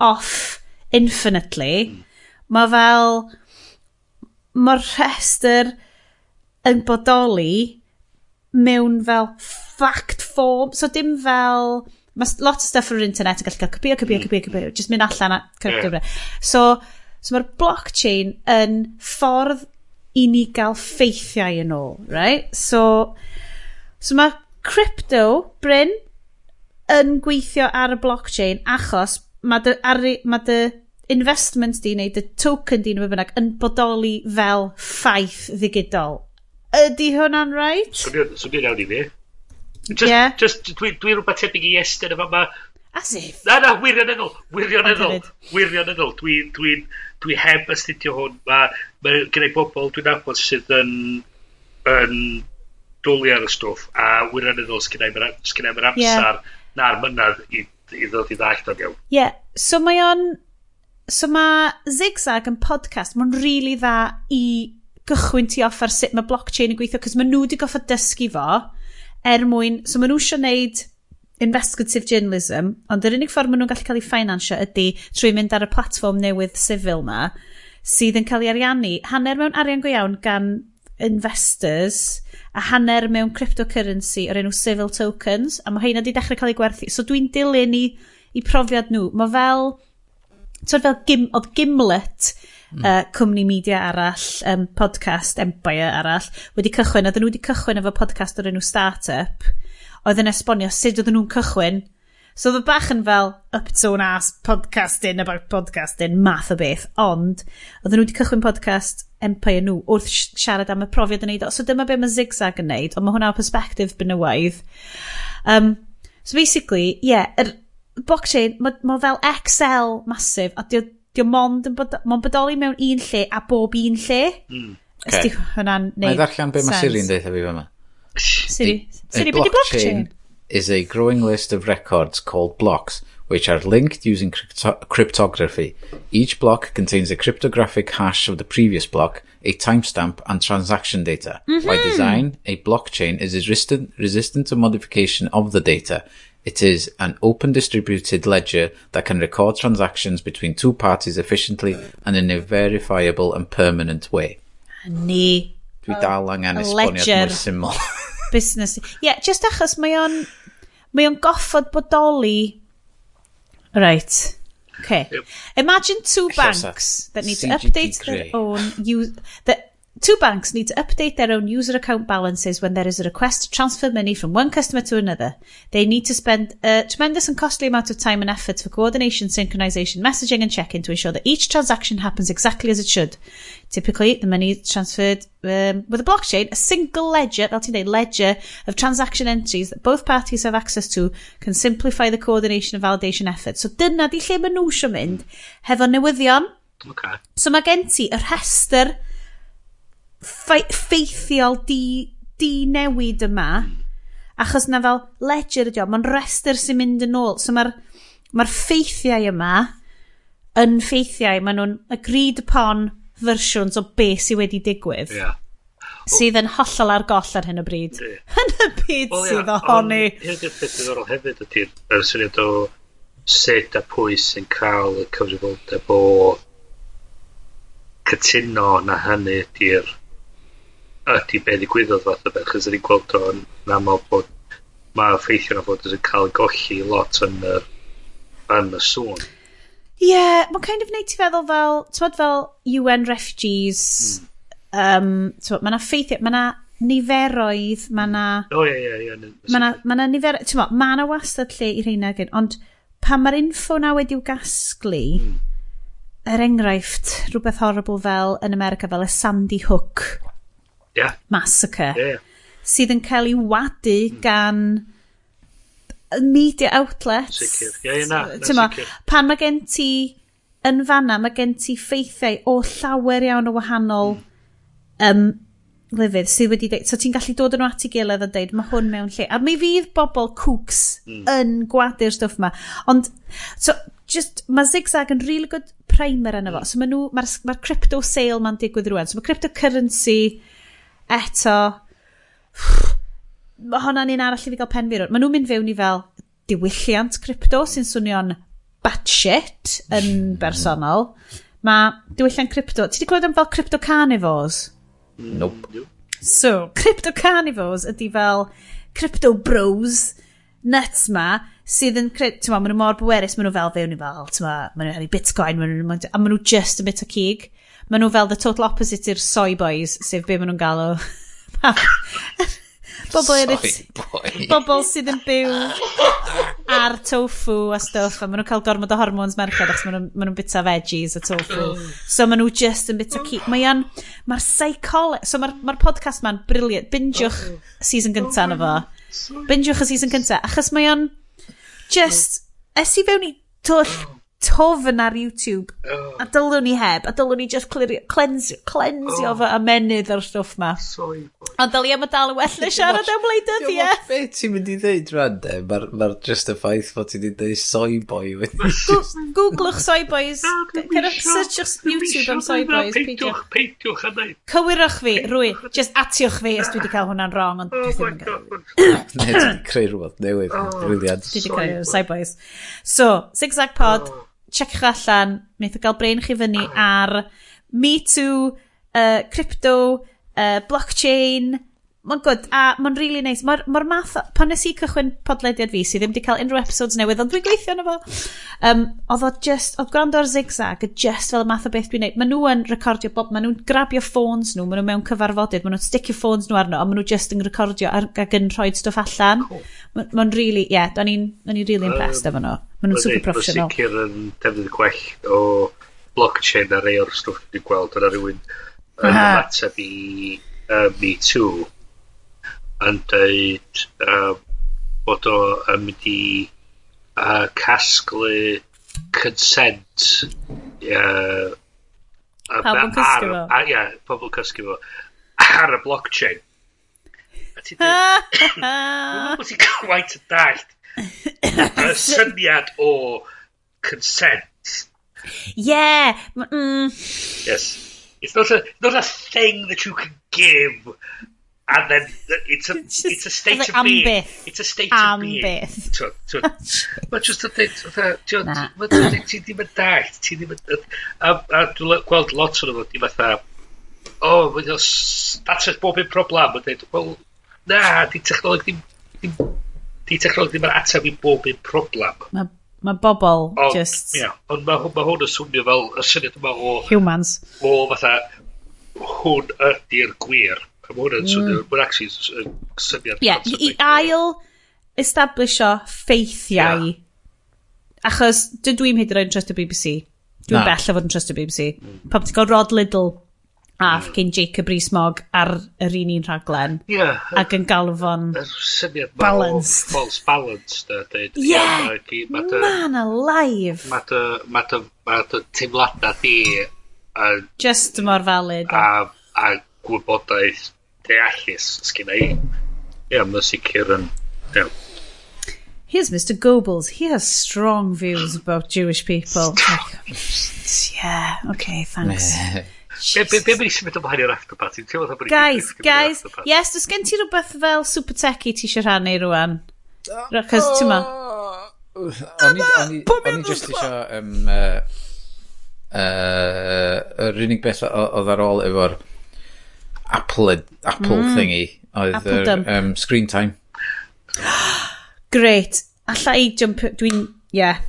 off infinitely. Hmm. Mae fel... Mae'r rhestr yn bodoli mewn fel fact form. So dim fel... Mae lot o stuff ar yr internet yn gallu cael copio, copio, hmm. copio, copio. Just mynd allan a. Yeah. So, so mae'r blockchain yn ffordd i ni gael ffeithiau yn ôl, right? So, so mae crypto, Bryn, yn gweithio ar y blockchain achos mae dy, ar, mae dy investment di neu dy token di neu bynnag yn bodoli fel ffaith ddigidol. Ydy hwnna'n right? Swnio'n so, iawn so, i fi. Just, yeah. just dwi, dwi rhywbeth tebyg i estyn yma. Ma... As if. Na, na, wirioneddol. Wirioneddol. Wirioneddol. Dwi'n... Dwi, dwi dwi heb astudio hwn, mae ma gen i bobl dwi'n nabod sydd yn, yn dwlu ar y stwff, a wirioneddol sgen i'm yr amser yeah. na'r mynydd i, i ddod i ddallt o'n iawn. Ie, yeah. so mae o'n... So mae Zigzag yn podcast, mae'n rili really dda i gychwyn ti off ar sut mae blockchain yn gweithio, cos maen nhw wedi goffa dysgu fo er mwyn, so maen nhw eisiau neud investigative journalism, ond yr unig ffordd maen nhw'n gallu cael eu ffinansio ydy trwy mynd ar y platform newydd sifil na, sydd yn cael ei ariannu, hanner mewn arian go iawn gan investors, a hanner mewn cryptocurrency o'r enw civil tokens, a mae heina wedi dechrau cael ei gwerthu. So dwi'n dilyn i, i profiad nhw. Mae fel, tyd fel, gim, oedd Gimlet, mm. uh, cwmni media arall, um, podcast Empire arall, wedi cychwyn, a dyn nhw wedi cychwyn efo podcast o'r enw Startup, oedd yn esbonio sut oedden nhw'n cychwyn. So oedd bach yn fel up to an ass podcasting about podcasting, math o beth. Ond, oedden nhw wedi cychwyn podcast empire nhw wrth siarad am y profiad yn neud o. So dyma be mae zigzag yn neud, ond mae hwnna o perspective benywaidd. Um, so basically, yeah, er, blockchain, mae ma fel Excel masif, a dio, dio mond yn bod, mond bodoli mewn un lle a bob un lle. Mm. Okay. Ysdi hwnna'n neud Mae'n ddarllen be mae Siri'n deitha fi fe yma. Siri, A Siri, beth di blockchain? is a growing list of records called blocks, which are linked using crypto- cryptography. Each block contains a cryptographic hash of the previous block, a timestamp, and transaction data. By design, a blockchain is resistant, resistant to modification of the data. It is an open distributed ledger that can record transactions between two parties efficiently and in a verifiable and permanent way. Ni. Dwi dal angen a mwy syml. business. Ie, yeah, just achos mae o'n... Mae o'n goffod bodoli... Right. Okay. Imagine two banks that need to update their own... Use, that Two banks need to update their own user account balances when there is a request to transfer money from one customer to another. They need to spend a tremendous and costly amount of time and effort for coordination, synchronization, messaging, and check-in to ensure that each transaction happens exactly as it should. Typically, the money is transferred um, with a blockchain, a single ledger, fel ti'n ledger of transaction entries that both parties have access to can simplify the coordination and validation effort. So dyna di lle maen nhw eisiau mynd hefo newyddion. Okay. So mae gen ti y rhestr ffeithiol di, di newid yma, achos na fel ledger ydi o, mae'n rester sy'n mynd yn ôl, so mae'r mae ffeithiau yma yn ffeithiau, maen nhw'n agreed upon fersiwns o beth sydd wedi digwydd. Yeah. Sydd yn hollol ar goll ar hyn o bryd. Yn y byd well, sydd ohoni. hyn o'r peth ddiddorol hefyd ydy'r er syniad o sut a pwy sy'n cael y cyfrifoldeb o cytuno na hynny ydy'r ydy be' ddigwyddodd fath o beth 'c'os 'dan ni'n gweld o'n aml bod ma' ffeithio 'na fo yn cael golli lot yn yr yn y sŵn. Ie, yeah, mae'n kind of neud ti feddwl fel, ti'n fel UN refugees, mm. um, t'mod, ma' na ffeithiau, ma' na niferoedd, ma' na... O, ie, ie, ie. Ma' na, ma na niferoedd, t'mod, ma' na wastad lle i rheina gyn, ond pan mae'r info na wedi'w gasglu, mm. er enghraifft, rhywbeth horrible fel yn America fel y Sandy Hook yeah. massacre yeah. sydd yn cael ei wadu hmm. gan media outlets. Sicr. Ie, ie, na, na sicr. Pan mae gen ti yn fanna, mae gen ti ffeithiau o llawer iawn o wahanol mm. um, lefydd sydd wedi dweud. So ti'n gallu dod yn at i gilydd a dweud, mae hwn mewn lle. A mi fydd bobl cwcs mm. yn gwadu'r stwff yma. Ond, so, just, mae zigzag yn really good primer yna fo. Mm. So mae nhw, mae'r ma, ma crypto sale ma'n digwydd rwan. So mae cryptocurrency eto, mae hwnna'n un arall i fi gael pen fi rwy'n. Maen nhw'n mynd fewn i fel diwylliant crypto sy'n swnio'n batshit yn bersonol. Mae diwylliant crypto, ti wedi clywed am fel crypto carnivores? Nope. So, crypto carnivores ydy fel crypto bros nuts ma sydd yn, creu, ti'n ma, maen nhw mor bwerus, maen nhw fel fewn i fel, ti'n ma, maen nhw'n hefyd bitcoin, maen nhw, a maen nhw just yn bit o cig maen nhw fel the total opposite i'r soy boys, sef be maen nhw'n galw. Bobl yn Bobl sydd yn byw ar tofu a stuff, a maen nhw'n cael gormod o hormones merched achos maen nhw'n nhw bita veggies a tofu. So maen nhw just yn bita ci. Mae'n, mae'r psychology, so mae'r ma podcast ma'n briliant. Bingiwch season gynta na fo. Bingiwch y season gynta, achos mae o'n just, es i fewn i twll tofn ar YouTube. Oh. A dylwn ni heb. A dylwn ni just clirio, cleansio, cleansio oh. fy amenydd o'r stwff ma. Sorry. Ond dylia ma dal yn well na siarad am wleidyddiaeth. Be ti'n mynd i ddeud rhan de? Mae'r ma just y ffaith fod ti'n dweud soy boy. Googlwch soy boys. Cerwch searchwch YouTube am soy boys. Peidiwch, peidiwch a dweud. Cywirwch fi, rwy. Just atiwch fi os dwi wedi cael hwnna'n wrong. Ond oh dwi ddim yn cael. Ne, ti'n creu rhywbeth newydd. Brilliant. Dwi wedi creu oh, soy boys. So, Zigzag Pod checiwch allan, wnaeth o gael brain chi fyny ar Me Too, uh, crypto, uh, blockchain, Mae'n good, a mae'n really nice. Mae'r ma math, pan nes i cychwyn podlediad fi sydd ddim wedi cael unrhyw episodes newydd, ond dwi'n gweithio yna fo. Um, oedd o just, oedd gwrando ar zigzag, just fel y math o beth dwi'n neud. Mae nhw yn recordio bob, mae nhw'n grabio ffôns nhw, mae nhw mewn cyfarfodydd, mae nhw'n sticio ffôns nhw arno, a mae nhw just yn recordio ar, ag yn rhoi stwff allan. Cool. Mae'n ma really, ie, yeah, o'n i'n really impressed um, efo nhw. Mae nhw'n super professional. Mae'n sicr yn defnydd gwell o blockchain a rei o'r stwff dwi'n gweld. Yna rhywun yn ymateb i uh, Me Too yn dweud uh, bod o yn mynd i uh, casglu consent uh, Pawb yn cysgu fo. Ia, yeah, pobl cysgu fo. Ar y blockchain. A ti dweud, dwi'n bod ti'n gwaith y dallt y syniad o consent. Yeah. Mm. Yes. It's not, a, not a thing that you can give And then it's a, it's, just, it's a state like, of being. Byth. It's a state am of being. Am byth. Mae just yn dweud, mae ti ddim yn dallt, ti ddim yn... A, a dwi'n gweld lot o'n nhw, di fatha, o, oh, mae'n dweud, datres bob un problem, mae'n dweud, wel, na, di technoleg ddim, ddim, di technoleg ddim yn ateb i bob un problem. Mae Mae bobl ond, just... Yeah, ond mae ma hwn yn swnio fel y syniad yma o... Humans. O fatha, hwn ydy'r gwir A mae hwnna'n swnio, mae'n actually yn uh, syniad. Ie, i ail establisho ffeithiau. Yeah. Achos i'n hyd yn oed yn trust y BBC. Dwi'n bell o fod yn trust y BBC. Mm. Pam ti'n gael Rod Liddle a ffcin mm. Jacob Rees-Mogg ar yr un un rhaglen. Ie. Yeah, ac yn galw fo'n balanced. False balance, da, dweud. Ie, yeah, man alive. Mae dy ma teimladau di... Just mor valid. A, a gwybodaeth deallus sgynna i. Ie, mae'n sicr yn... Ie. Here's Mr. Goebbels. He has strong views about Jewish people. Like, yeah, okay, thanks. Be, be, be mae'n symud ymlaen i'r after party? Guys, guys, yes, does gen ti rhywbeth fel super techy ti eisiau rhannu rwan? Rachos, ti'n ma? O'n i just eisiau... Um, uh, uh, yr unig beth oedd ar ôl efo'r Apple, Apple mm. thingy oedd Apple yr, um, screen time. Great. Alla i jump... Dwi'n... Yeah.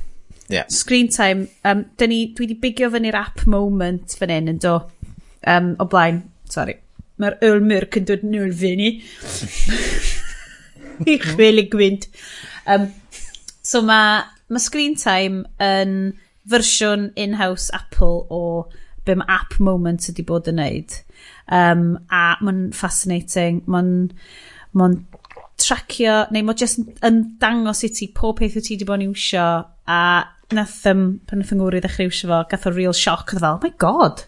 yeah. Screen time. Um, dyn ni, dwi wedi bigio fyny'r app moment fan hyn yn do. Um, o blaen. Sorry. Mae'r Earl Myrk yn dod yn fy ni. I chwil i gwynt. Um, so mae ma screen time yn fersiwn in-house Apple o be mae app moment ydi bod yn neud. Um, a mae'n fascinating. Mae'n ma tracio, neu mae'n just yn dangos i ti pob peth wyt ti wedi bod yn iwsio a nath, um, pan nath yngwri ddechrau iwsio fo, gath o real shock, oedd fel, oh my god,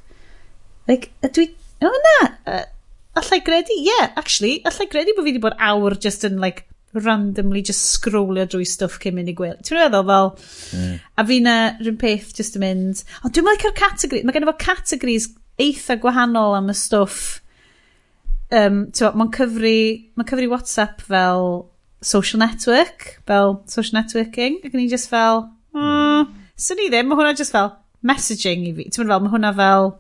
like, ydw i, o oh, na, uh, allai gredu, yeah, actually, allai gredu bod fi wedi bod awr just yn, like, randomly just scrollio drwy stwff cyn mynd i gwyl. Ti'n meddwl fel, mm. a fi na rhywun peth just yn mynd, ond dwi'n meddwl like categori, mae gen i fo categories eitha gwahanol am y stwff um, mae'n cyfri, ma cyfri WhatsApp fel social network, fel social networking, ac ni just fel, mm, syn i ddim, mae hwnna just fel messaging i fi. Ti'n fel, mae hwnna fel,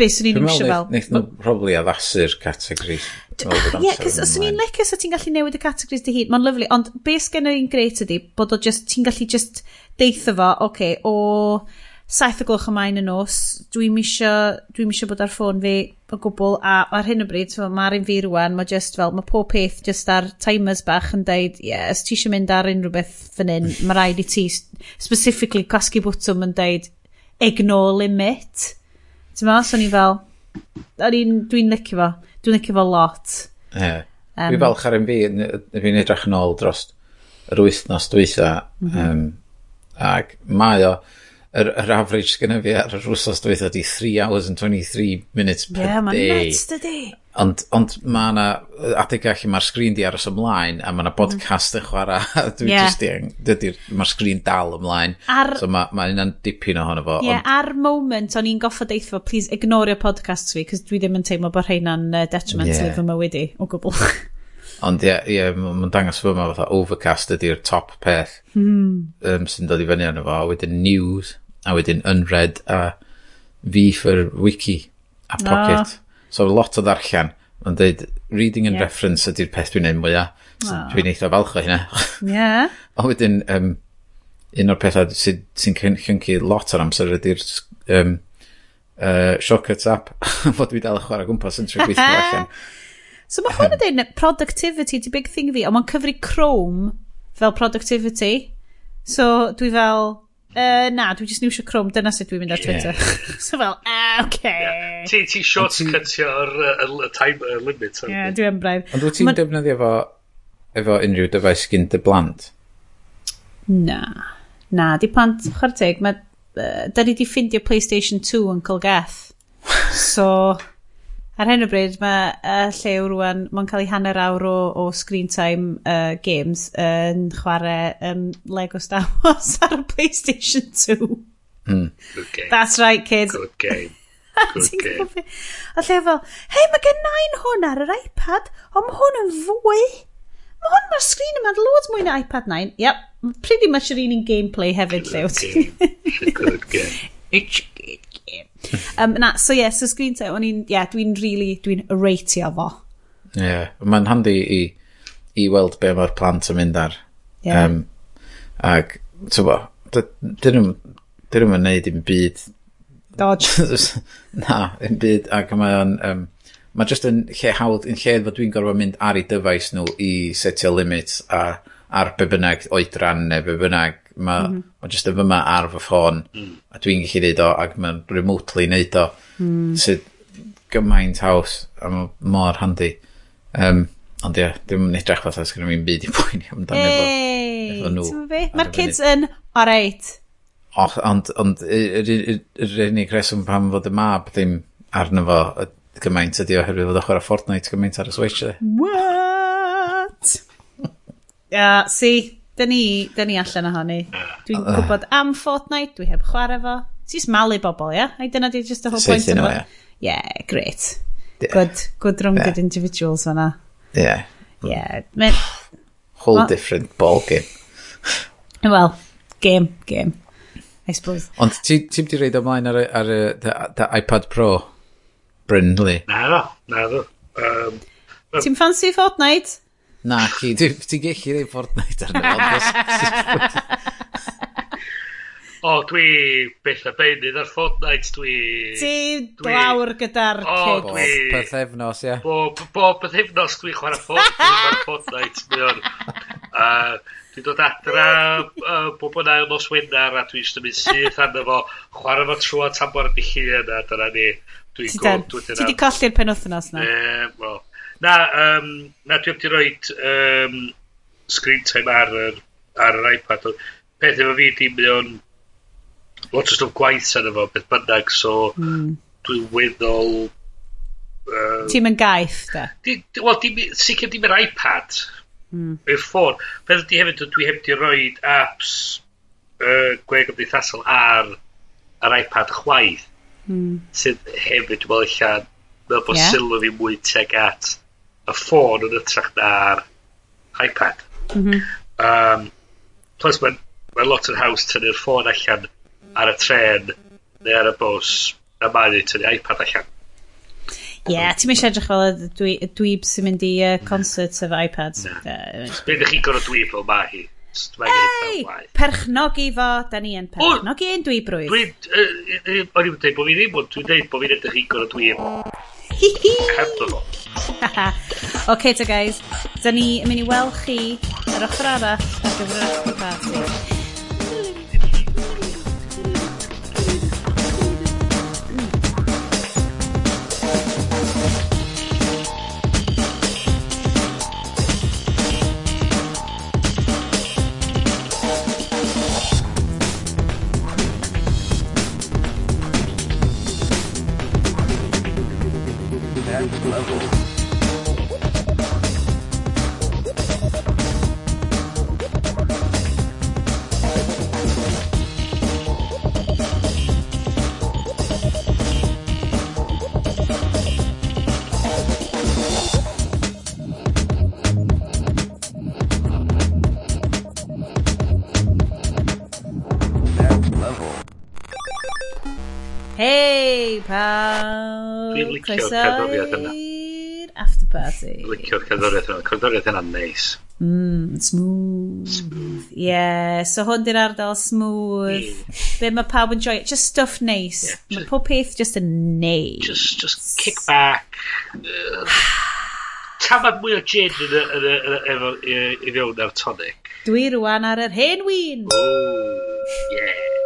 be swn i'n eisiau fel. Neith nhw probably addasu'r categories. Ie, cos swn i'n lecio so ti'n gallu newid y categories dy hun, mae'n lyflu, ond be sgen i'n greit ydi, bod o just, ti'n gallu just deitha fo, oce, okay, o saith o gloch ymlaen y nos, dwi'n misio, dwi misio bod ar ffôn fi o gwbl, a ar hyn o bryd, mae'r un fi rwan, mae just fel, mae pob peth just ar timers bach yn deud, ie, yeah, os ti eisiau mynd ar unrhyw beth fan hyn, mae rhaid i ti, specifically casgu bwtwm yn deud, ignore limit. Ti'n meddwl, so ni fel, dwi'n licio fo, dwi'n licio fo lot. Yeah. Um, Dwi falch ar un fi, fi'n edrych yn ôl dros yr wythnos dwytha, mm -hmm. um, ac mae o, yr, yr average gyda fi ar yr wrsos dweud ydi 3 hours and 23 minutes per yeah, day. Ie, mae'n nuts, dydi. Ond, ond mae yna adeg allu mae'r sgrin di aros ymlaen a mae yna mm. podcast yn chwarae dwi yeah. just mae'r sgrin dal ymlaen ar, so mae ma yna'n dipyn ohono fo yeah, ond, ar moment o'n i'n goffod eithfo please ignorio podcasts fi cos dwi ddim yn teimlo bod rheina'n uh, detrimental yeah. fy mywyd i o gwbl Ond ie, yeah, yeah, mae'n dangos fy yma fatha overcast ydy'r top peth hmm. um, sy'n dod i fyny arno fo. Wedyn news, a wedyn Unread a fi for Wiki a Pocket. No. So lot o ddarllen. Mae'n dweud, reading and yeah. reference ydy'r peth dwi'n neud mwyaf. So oh. Dwi'n eitha falch o hynna. yeah. A wedyn, um, un o'r pethau sy'n sy cyncu lot o'r amser ydy'r um, uh, shortcuts app. Fod dwi dal y chwarae gwmpas yn trwy gweithio allan. So mae hwn yn dweud productivity di big thing fi, ond mae'n cyfri Chrome fel productivity. So dwi fel, Uh, na, dwi jyst niwsio Chrome, dyna sut dwi'n mynd ar Twitter. Yeah. so fel, well, uh, okay. Yeah. Ti, ti shortcutio'r uh, time uh, limit. Ie, yeah, dwi'n braidd. Ond wyt ti'n Ma... defnyddio efo, efo unrhyw dyfais gyn dy blant? Na. Na, di plant, chwrteg, mae, uh, da ni di ffindio PlayStation 2 yn Colgath. So, ar hyn o bryd mae uh, llew rwan, mae'n cael ei hanner awr o, o screen time uh, games yn uh, chwarae um, Lego Star Wars ar y PlayStation 2. Mm. That's right, kids. Good game. Good game. A lle fel, hei, mae gen nain hwn ar yr iPad, ond mae hwn yn fwy. Mae hwn mae'r sgrin yma'n loads mwy na iPad 9. Yep, pretty much yr un gameplay hefyd, lle Good game. Good game. Um, na, so yeah, so screen time, o'n i'n, yeah, dwi'n really, dwi'n reitio fo. Ie, yeah, mae'n handi i, i weld be mae'r plant yn mynd ar. Yeah. Um, ac, ti'n bo, dyn nhw'n neud i'n byd. Dodge. na, yn byd, ac mae'n, um, mae just yn lle hawdd, yn lle fod dwi'n gorfod mynd ar ei dyfais nhw i setio limits a ar be bynnag oedran neu be bynnag Mae mm -hmm. ma jyst efo fyma ar fy ffôn, mm. a dwi'n gallu neud o, ac mae'n remotely neud o. Mm. Sydd gymaint haws, a mae mor handi. Um, ond ie, yeah, ddim yn edrych fatha sgynnu fi'n byd i poeni amdano hey, efo, efo nhw. Mae'r kids yn, alright. Och, ond, ond yr unig reswm pam fod y mab ddim arno fo gymaint ydi oherwydd fod ochr a Fortnite gymaint ar y Switch. What? Yeah, see, Da ni, da ni allan ohoni. Dwi'n uh, gwybod am Fortnite, dwi heb chwarae fo. Ti'n malu bobl, ia? Yeah? Dyna di just the whole point. Seithio nhw. Yeah, great. Yeah. Good, good rounded yeah. individuals fanna. Yeah. Yeah. Men, Whole well, different ball game. Wel, game, game. I suppose. Ond ti'n ti di reid ymlaen ar, ar, ar the, iPad Pro, Brindley? Na, na, na. Um, Ti'n fancy Fortnite? Na, Naci, ti'n gallu rei Fortnite arno. o, dwi beth a beinydd ar Fortnite, dwi... Ti dwi... lawr gyda'r kids. O, dwi... Peth efnos, ie. Bob, bob pethefnos dwi chwarae Fortnite, Fortnite, mi o'n... Uh, dwi'n dod adra uh, bob yn ail nos Wenar a dwi'n ystod mynd syth arno fo, chwarae fo trwy at ambar y billyn yna, dyna ni. Dwi'n Ti di colli'r penwthnos na? E, wel, Na, um, na dwi wedi rhoi um, screen time ar yr, ar yr iPad. Peth efo fi di, mae o'n lot o stwff gwaith sy'n efo, beth bynnag, so mm. dwi'n weddol... Uh, Ti'n mynd gaeth, da? Di, di, wel, di, sicr dim yr iPad. Mm. Yr ffôn. Peth ydy hefyd, dwi heb di rhoi apps uh, gwe gymdeithasol ar yr iPad chwaith. Mm. Sydd hefyd, dwi'n meddwl, allan, meddwl bod yeah. sylw fi mwy teg at y ffôn yn ytrach na'r iPad. Mm -hmm. um, plus, mae'n mae lot yn haws tynnu'r ffôn allan ar y tren neu ar y bws na mae ni tynnu iPad allan. Ie, yeah, ti'n mynd edrych fel y dwi, dweeb sy'n mynd i uh, concerts efo iPads. Na. Uh, Be ydych chi'n gorau dweeb fel mae hi? Ei! Perchnogi fo, da ni yn perchnogi ein dwi brwydd. Dwi'n... O'n i'n dweud bod fi ddim, ond dwi'n dweud bod fi'n edrych i gorau dwi yn... Hebdol o. Ok, ta guys, da ni yn mynd i weld chi yr ochr arall ar gyfer y party. Croeso i'r after party. Licio'r cerddoriaeth yna. Cerddoriaeth yna'n neis. Mm, smooth. smooth. Yeah, so hwn di'r ardal smooth. Be mae pawb yn joio. Just stuff. Nice. Yeah, mae pob peth just yn neis. Just, just kick back. Uh, Tafod mwy o gin yn i fewn ar tonic. Dwi rwan ar yr hen win. Oh, yeah.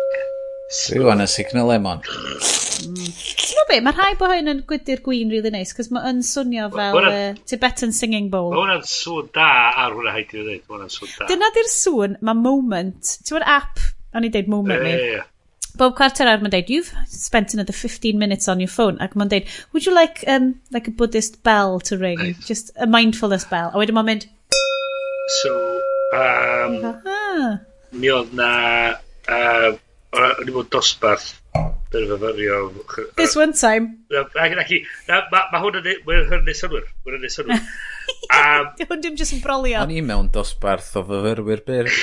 Rwan y signal lemon. Ti'n be, mae rhai bod hyn yn gwydi'r gwyn really nice, cos mae'n swnio fel uh, Tibetan Singing Bowl. Mae hwnna'n sŵn da ar hwnna haid i ddweud, mae hwnna'n sŵn da. Dyna di'r sŵn, mae moment, ti'n gwybod app, o'n i deud moment ni. Yeah, Bob Carter ar mae'n deud, you've spent another 15 minutes on your phone. Ac mae'n deud, would you like um, like a Buddhist bell to ring? Right. Just a mindfulness bell. A wedyn mae'n mynd... So, um, mi oedd na uh, o'n i bod dosbarth yn fyfyrio. This one time. Ac i, mae hwn yn e, neud synwyr. Mae'n neud synwyr. Hwn dim jyst yn brolio. O'n i mewn dosbarth o fyfyrwyr byr.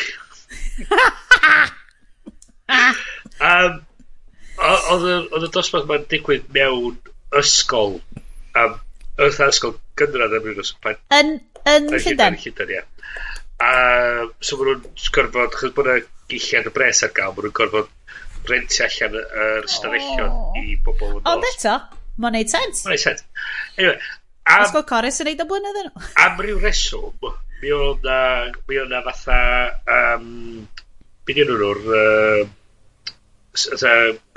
um, Oedd y dosbarth ma'n digwydd mewn ysgol. Um, Wrth ysgol gynradd am rhywbeth. Yn, yn Llundain? Yn Llundain, ie. A so maen nhw'n gorfod, chos bod yna gillian y bres ar gael, maen nhw'n gorfod rentio allan yr stafellion oh. i bobl yn Ond eto, mae'n neud sens. Mae'n neud sens. Anyway, am, Os Corus yn neud o blynyddo nhw. am ryw reswm, mi oedd na, mi oedd na fatha, um, beth yw'n nhw'r, uh,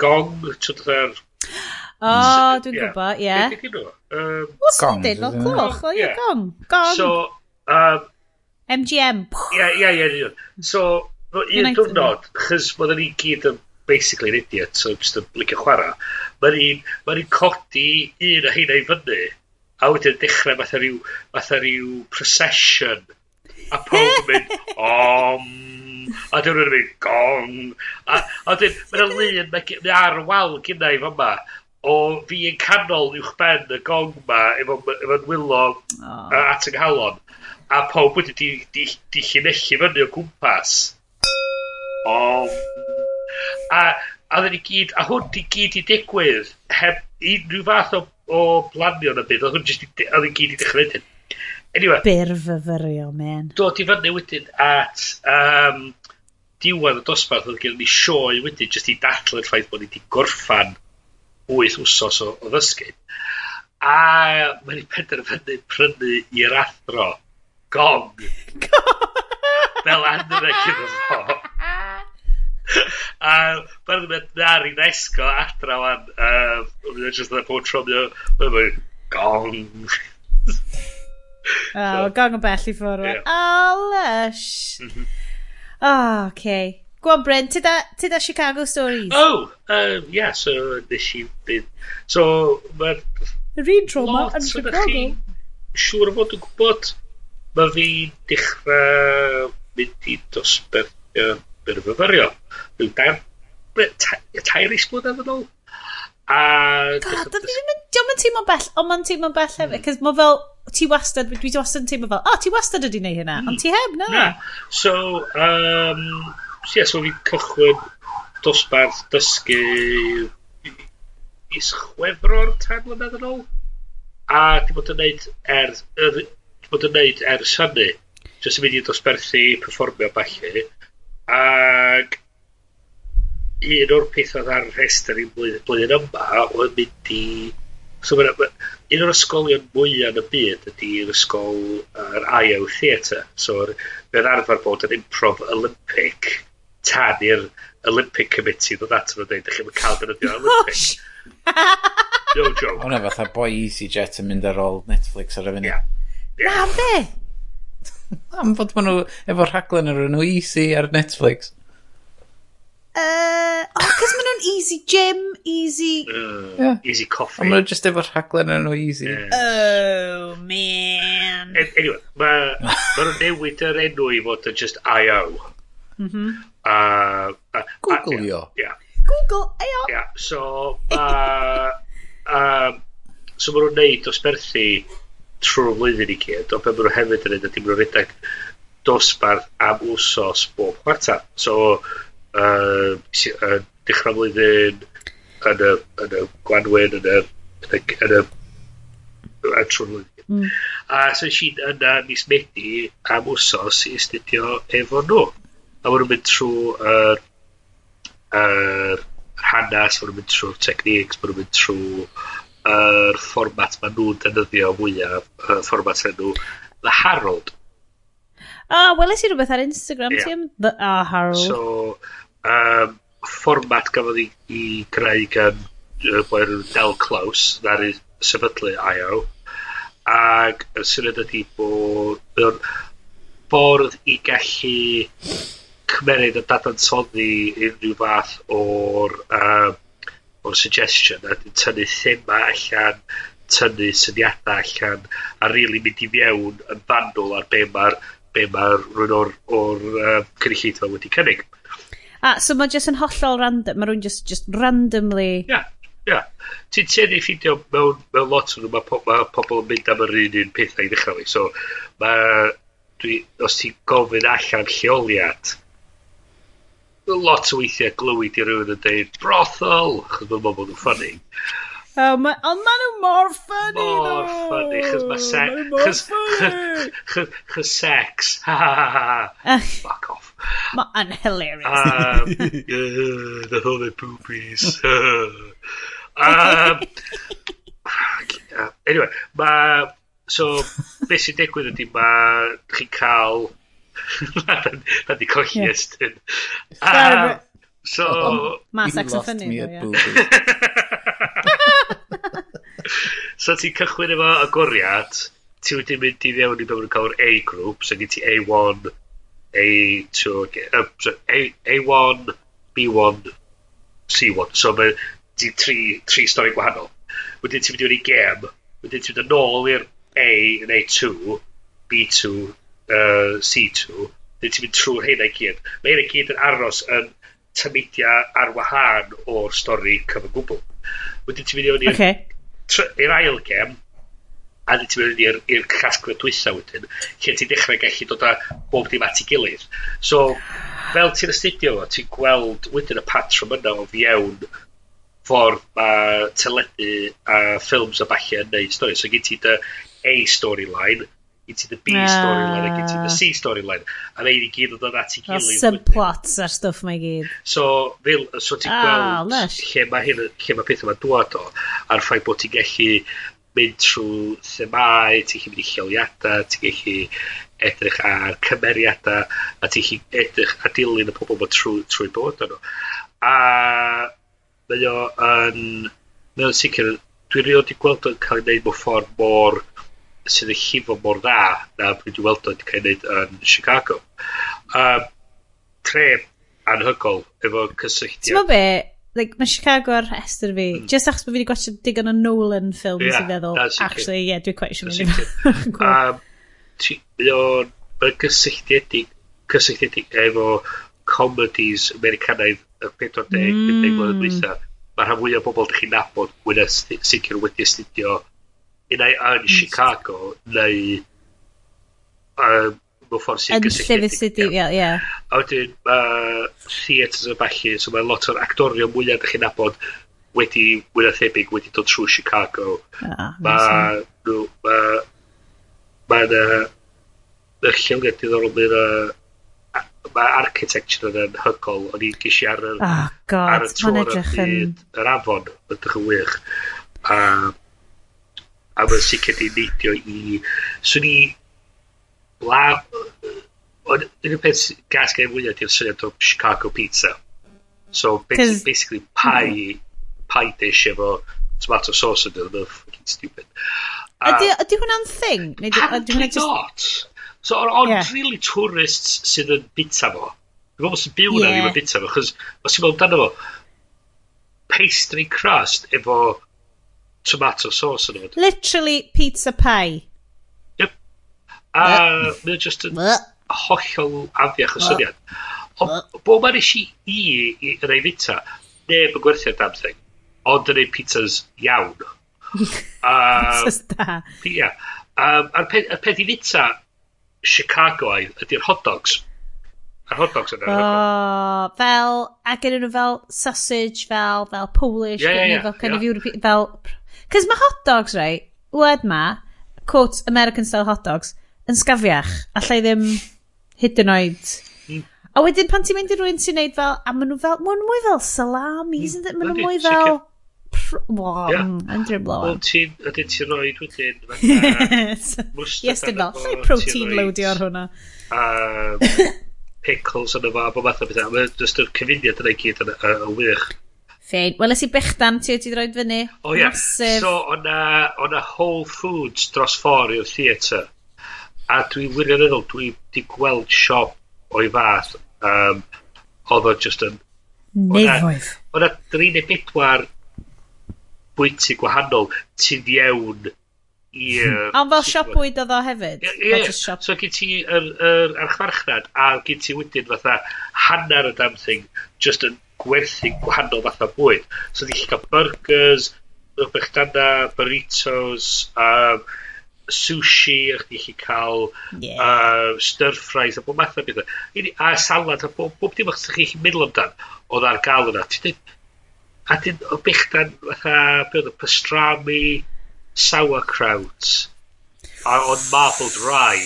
gong, twyd o'r... O, oh, dwi'n gwybod, ie. Beth yw'n nhw? Um, Gong. Fel clwch, o ie, gong. Gong. So, um, MGM. Ie, ie, ie. So, un diwrnod, chys bod ni gyd yn basically an idiot, so just yn licio chwarae. Mae'n un, ma un codi un o heina i fyny, a wedyn dechrau fatha rhyw, fatha rhyw procession, a pob yn mynd, om, a dyn nhw'n mynd, gong, a, a dyn, mae'n lun, mae'n ar y wal gyda i fyma, o fi yn canol uwch ben y gong ma, efo'n efo wylo oh. at yng nghalon, a pob wedi di, di, di, llinellu fyny o gwmpas. Om, A, a oedden ni gyd, a hwn di gyd i digwydd heb unrhyw fath o, o blanio yn y byd, oedd hwn jyst, oedden ni gyd i dechrau wedyn. Anyway. Byrfyfyrio, men. Dod i fyny wedyn at um, diwedd y dosbarth, oedd gen ni sioe wedyn jyst i datlu'r ffaith bod ni wedi gorffan wyth wsos o, o ddysgu. A mae'n i penderfynu prynu i'r athro gong. Fel Andreg iddo fo a mae'n mynd na i nesgo adra wan um, mae'n just dda bod tro mae'n mynd gong oh, gong yn bell i ffwrdd yeah. o lush mhm. o oh, okay. Gwan Bryn, ti da, ti da Chicago Stories? Oh, um, yeah, so nes i dyn. So, mae'r... Yr un tro trauma yn Chicago. Siŵr o fod yn gwybod, mae fi dechrau mynd i dosberth uh, byrfyfario ryw dair, ta, tair is blwyddyn yn ôl. A... Da, da fi ddim yn... Diolch yn teimlo'n bell, ond mae'n teimlo'n bell hefyd, hmm. cos mae fel, ti wastad, dwi wastad yn teimlo fel, o, ti wastad ydi wneud hynna, ond ti heb, na. na. So, um, so, yeah, so fi cychwyn dosbarth dysgu is chwefro'r tan mlynedd yn ôl. A di bod yn neud er, er, di bod yn neud er syni. Jyst yn mynd i dosbarthu, performio, balli, Ac un o'r pethau ar rhestr i'n blwyddyn, blwyddyn yma oedd mynd i... So, ma, ma, un o'r ysgolion mwyaf yn y byd ydy'r ysgol yr uh, IO Theatre. So, mae'n arfer bod yn improv Olympic tan i'r Olympic Committee ddod at nhw'n dweud, ydych chi'n cael defnyddio Olympic. no joke. Hwna fatha boi EasyJet yn mynd ar ôl Netflix ar y funud. Yeah. Yeah. Na, be? Am fod maen nhw efo rhaglen ar nhw Easy ar Netflix. Uh, oh, cos maen nhw'n easy gym, easy... Uh, yeah. Easy coffee. Maen nhw'n just efo'r rhaglen yn nhw easy. Yeah. Oh, man. And, anyway, mae ma nhw'n newid yr enw i fod yn just I.O. Mm -hmm. uh, uh, Google uh, yeah, yeah. Google I.O. Yeah, so... Uh, um, so ma nhw'n neud dosberthu trwy'r flwyddyn i gyd, o be maen nhw hefyd yn neud ydy maen nhw'n rhedeg dosbarth am wsos bob chwarter. So, uh, uh, dechrau flwyddyn yn y, yn y gwanwyn yn y, yn y, yn y, yn flwyddyn. Mm. A so si'n yna mis Medi am wsos i astudio efo nhw. A maen nhw'n mynd trwy yr uh, hanes, maen nhw'n mynd trwy'r techniques, maen nhw'n mynd trwy'r fformat maen nhw'n defnyddio mwyaf, uh, fformat enw The Harold. Ah, oh, weles i rhywbeth ar Instagram yeah. ti am The ah, Harold. So, um, fformat gafodd i ei greu gan uh, boer Del Close, dda'r sefydlu IO, ac y syniad ydy bod mewn ffordd i gallu cymeriad a dadansoddi unrhyw fath o'r um, o'r suggestion a tynnu thema allan tynnu syniadau allan a rili really mynd i fiewn yn fanwl ar be mae'r be mae rhywun o'r, or um, cynulleidfa wedi cynnig. A, so mae jyst yn hollol random, mae rhywun just, just randomly... Ia, ia. Ti'n teddi ffidio mewn, mewn lot o'n nhw, mae po, ma pobl yn mynd am yr un un pethau i ddechrau fi. So, mae, dwi, os ti'n gofyn allan lleoliad, lot o weithiau glywyd i rhywun yn dweud brothel, chos mae'n bobl yn ffynnu. Oh, ma, ond maen nhw mor ffynnu Mor ffynnu, Chos mae sex... Chos Chos sex, ha ha ha. Fuck off. Ma, yn hilarious. Um, uh, the holy poopies. um, anyway, ma... So, beth sy'n digwydd ydy Mae Chi'n cael... Na di colli estyn. Um, so... Mae sex yn ffynnu so ti'n cychwyn efo agoriad, ti wedi mynd i fewn i mewn yn cael A group, so gen ti A1, A2, um, so A, A1, B1, C1. So mae di tri, tri stori gwahanol. Wedyn ti'n mynd i gem, wedyn ti'n mynd yn ôl i'r A yn A2, B2, uh, C2, wedyn ti'n mynd trwy'r hyn i gyd. Mae hyn i gyd yn aros yn tymidia ar wahân o'r stori cyfan gwbl. Wedyn ti'n mynd i i'r okay i'r ail gem, a ni ti'n mynd i'r, casgwyr casgliad dwysa wedyn, lle ti'n dechrau gallu dod â bob dim at ei gilydd. So, fel ti'n astudio fo, ti'n gweld wedyn y patrwm yna o fiewn ffordd mae teledu a ffilms a falle yn neud stori. So, gyd ti dy A storyline, gyd ti the B uh, storyline gyd ti the C ah. storyline. A neud i gyd o dod at i gilydd. Fel subplots ar stuff mae gyd. So, fel, so ti'n ah, gweld lush. lle mae, hyn, lle mae pethau mae'n dwad o, a'r ffaith bod ti'n gallu mynd trwy themau, ti'n gallu mynd i lleoliadau, ti'n gallu edrych ar cymeriadau, a ti'n gallu edrych a dilyn y pobl bod trwy, trwy bod o'n nhw. A mae o yn... Mae o'n sicr, dwi'n rhywbeth i gweld o'n cael ei wneud mewn ffordd mor... Mor sydd y llifo mor dda na pryd i weld o'n cael ei wneud yn Chicago. Um, tre anhygol efo cysylltiad. Ti'n be? Like, mae Chicago ar rhestr fi. Mm. Just achos bod fi wedi gwachio digon o Nolan ffilms yeah, i feddwl. Actually, ie, yeah, dwi'n quite sure. Mae'n um, gysylltiedig, gysylltiedig efo comedies Americanaidd y 40 mm. mlynedd hmm. dwytha. Mae rhan fwy o bobl ydych chi'n nabod wyna sicr wedi astudio unai yn Chicago neu uh, mewn ffordd sy'n gysylltiedig. Yn llyfr ie, ie. A wedyn, mae theatres y falle, so mae lot o'r actorion mwyaf ydych chi'n nabod wedi, mwy thebyg, wedi dod trwy Chicago. Ah, oh, mae nhw, mae, mae yna, mae'r llewnau diddorol mynd mae architecture yn hygol o'n i'n gysi ar y, oh, God, ar y tŵr yn yr afon, ydych yn wych. Um, a mae'n sicr di neidio i... Swn i... bla Ond un o'r peth gas gen i fwyaf di'r syniad o Chicago pizza. So, basically, basically pie, pie dish efo tomato sauce yn dweud fucking stupid. Ydy, ydy hwnna'n thing? Ydy hwnna'n just... So, ond yeah. really tourists sydd yn bita fo. Dwi'n meddwl sy'n byw yna yeah. ddim yn bita fo, chos os i'n meddwl amdano fo, pastry crust efo tomato sauce yn ymwneud. Literally pizza pie. Yep. A mae'n just yn hollol afiach o syniad. O, bo mae'n eisi i i yn ei fita, neb yn gwerthu ar damthing, ond yn ei pizzas iawn. Pizzas da. Ia. A'r peth i fita Chicago ydy'r hot dogs. Yr hot dogs yna. Oh, fel, a gen nhw fel sausage, fel, fel Polish, yeah, yeah, yeah, fel kind yeah. of European, fel Cys mae hot dogs, rei, word ma, quote American style hot dogs, yn sgafiach, allai ddim hyd yn oed. Mm. A wedyn pan ti'n mynd i rwy'n sy'n neud fel, a maen nhw fel, maen nhw mwy fel salami, mm. isn't it? Maen nhw mwy fel... Wow, yeah. Andrew Blow. Ond ti'n, ydy ti'n rhoi wedyn, Yes, dyn nhw. Lle protein loadio ar hwnna. Um, pickles yn y fa, bo math o bethau. Mae'n just yr cyfuniad yna i gyd yn y wych. Fein. Wel, ys i bechdan ti wedi droed fyny. O oh, ie. Yeah. So, o'na, ona Whole Foods dros ffordd i'r theatr. A dwi wirioneddol, dwi wedi gweld siop o'i fath. Um, oedd o just yn... Nefoedd. O'na 3 neu 4 bwyty gwahanol ti'n iawn i'r... Hmm. Ond fel siop bwyd oedd o hefyd? Ie, yeah. so gyd ti yr, yr archfarchnad a gyd ti wedyn fatha hanner y damn thing just yn gwerthu gwahanol fath o bwyd. So ddech chi cael burgers, brechdana, burritos, um, sushi, a chdi chi cael yeah. uh, stir fries a bob math o bethau. A salad a bob, bob dim o'ch chi'n meddwl amdan oedd ar gael yna. A dyn o bechdan fatha, be oedd y pastrami, sauerkraut, a on marbled rye,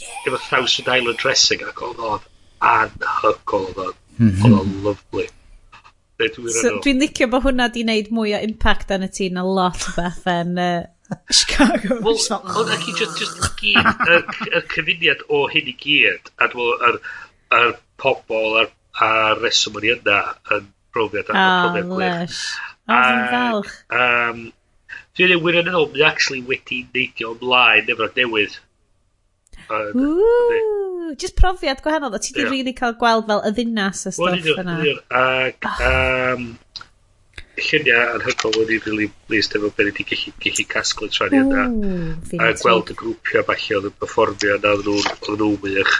yeah. efo Thousand Island dressing ac oedd o'n anhygol, oedd oedd mhm. lovely. So, dwi'n licio bod hwnna di wneud mwy o impact yn y ti na lot o beth yn uh, Chicago. Wel, ond ac i just, just gyd, y, y cyfuniad o hyn i gyd, a dwi'n ar, ar pobol, ar, ar reswm yn yna, yn brofiad ar oh, ah, profiad gwych. O, dwi'n falch. Um, dwi'n ei wirioneddol, mae'n actually wedi neidio ymlaen efo'r newydd. Ww, just profiad gwahanol. O ti di yeah. rili really cael gweld fel y ddinas a stwff yna. Ac um, lluniau anhygol wedi really pleased efo beth wedi gallu, gallu casglu traniad a, a gweld y grwpio falle oedd yn performio na oedd nhw'n wych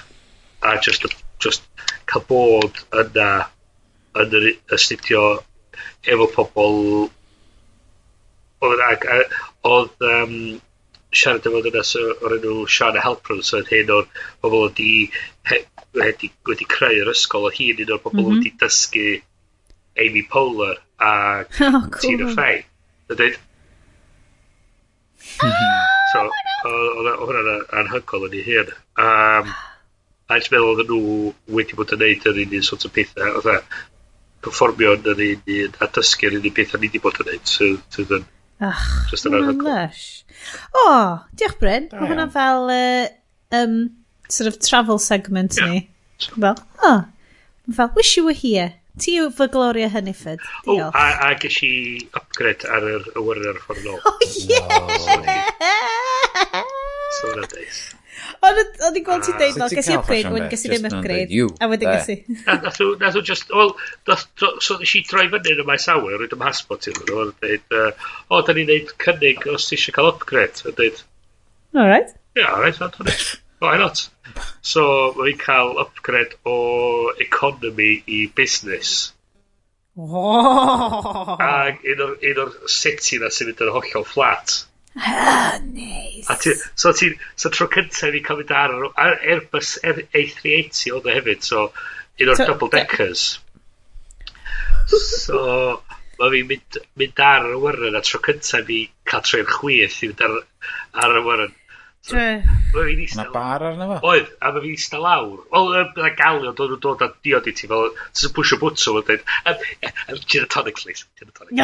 a just, just cael bod yna yn yr astudio efo pobl oedd, ag, oedd um, siarad efo dyna yy o'r enw Sian a Helper so oedd hyn o'r bobol wedi he, wedi, wedi creu'r ysgol o hun un o'r bobl mm -hmm. wedi dysgu Amy Poehler a oh, cool. Tina Fey. Na dweud? so, oedd hwnna'n anhygol yn ei hun. Um, a ti'n meddwl oedd nhw wedi bod yn neud yr un un sort o pethau, oedd e, performio yn yr un un a dysgu yr un un pethau ni wedi bod yn neud, sydd so, yn... Ach, just yn anhygol. O, oh, diolch Bryn. Da Mae hwnna fel uh, um, sort of travel segment yeah. ni. Fel, o, oh, fel, wish you were here. Ti yw fy Gloria Hunniford. Diolch. O, a, a ges i upgrade ar yr awyr ar y ffordd nôl. O, oh, yeah! So, so, Ond o'n i'n gweld ti'n deud, fel, gysi upgrade, wedyn gysi ddim upgrade, a wedyn gysi. Nath o just, wel, so nes i droi fyny yn y maes awyr, rydym hasbot iddyn nhw, a dweud, o, da ni'n neud cynnig os ti eisiau cael upgrade, a dweud. Alright. Ie, alright, alright, why not? So, mae fi'n cael upgrade o economy i business. Oh. Ac un o'r seti na sy'n mynd yn hollol flat. Ah, neis. A ti, so, ti, so tro cyntaf i cael mynd ar ar Airbus A380 oedd e hefyd, so un o'r so, double deckers. so, mae fi'n mynd, mynd ar y warren a tro cyntaf i cael treu'r chwith i fynd ar, ar y warren. So, Mae bar arno fo? Oedd, a mae fi'n eistedd lawr. Wel, yna galio, dod nhw'n dod a diod i ti fel, ti'n pwysio bwtso fo'n dweud, gin a tonic, please, gin a tonic.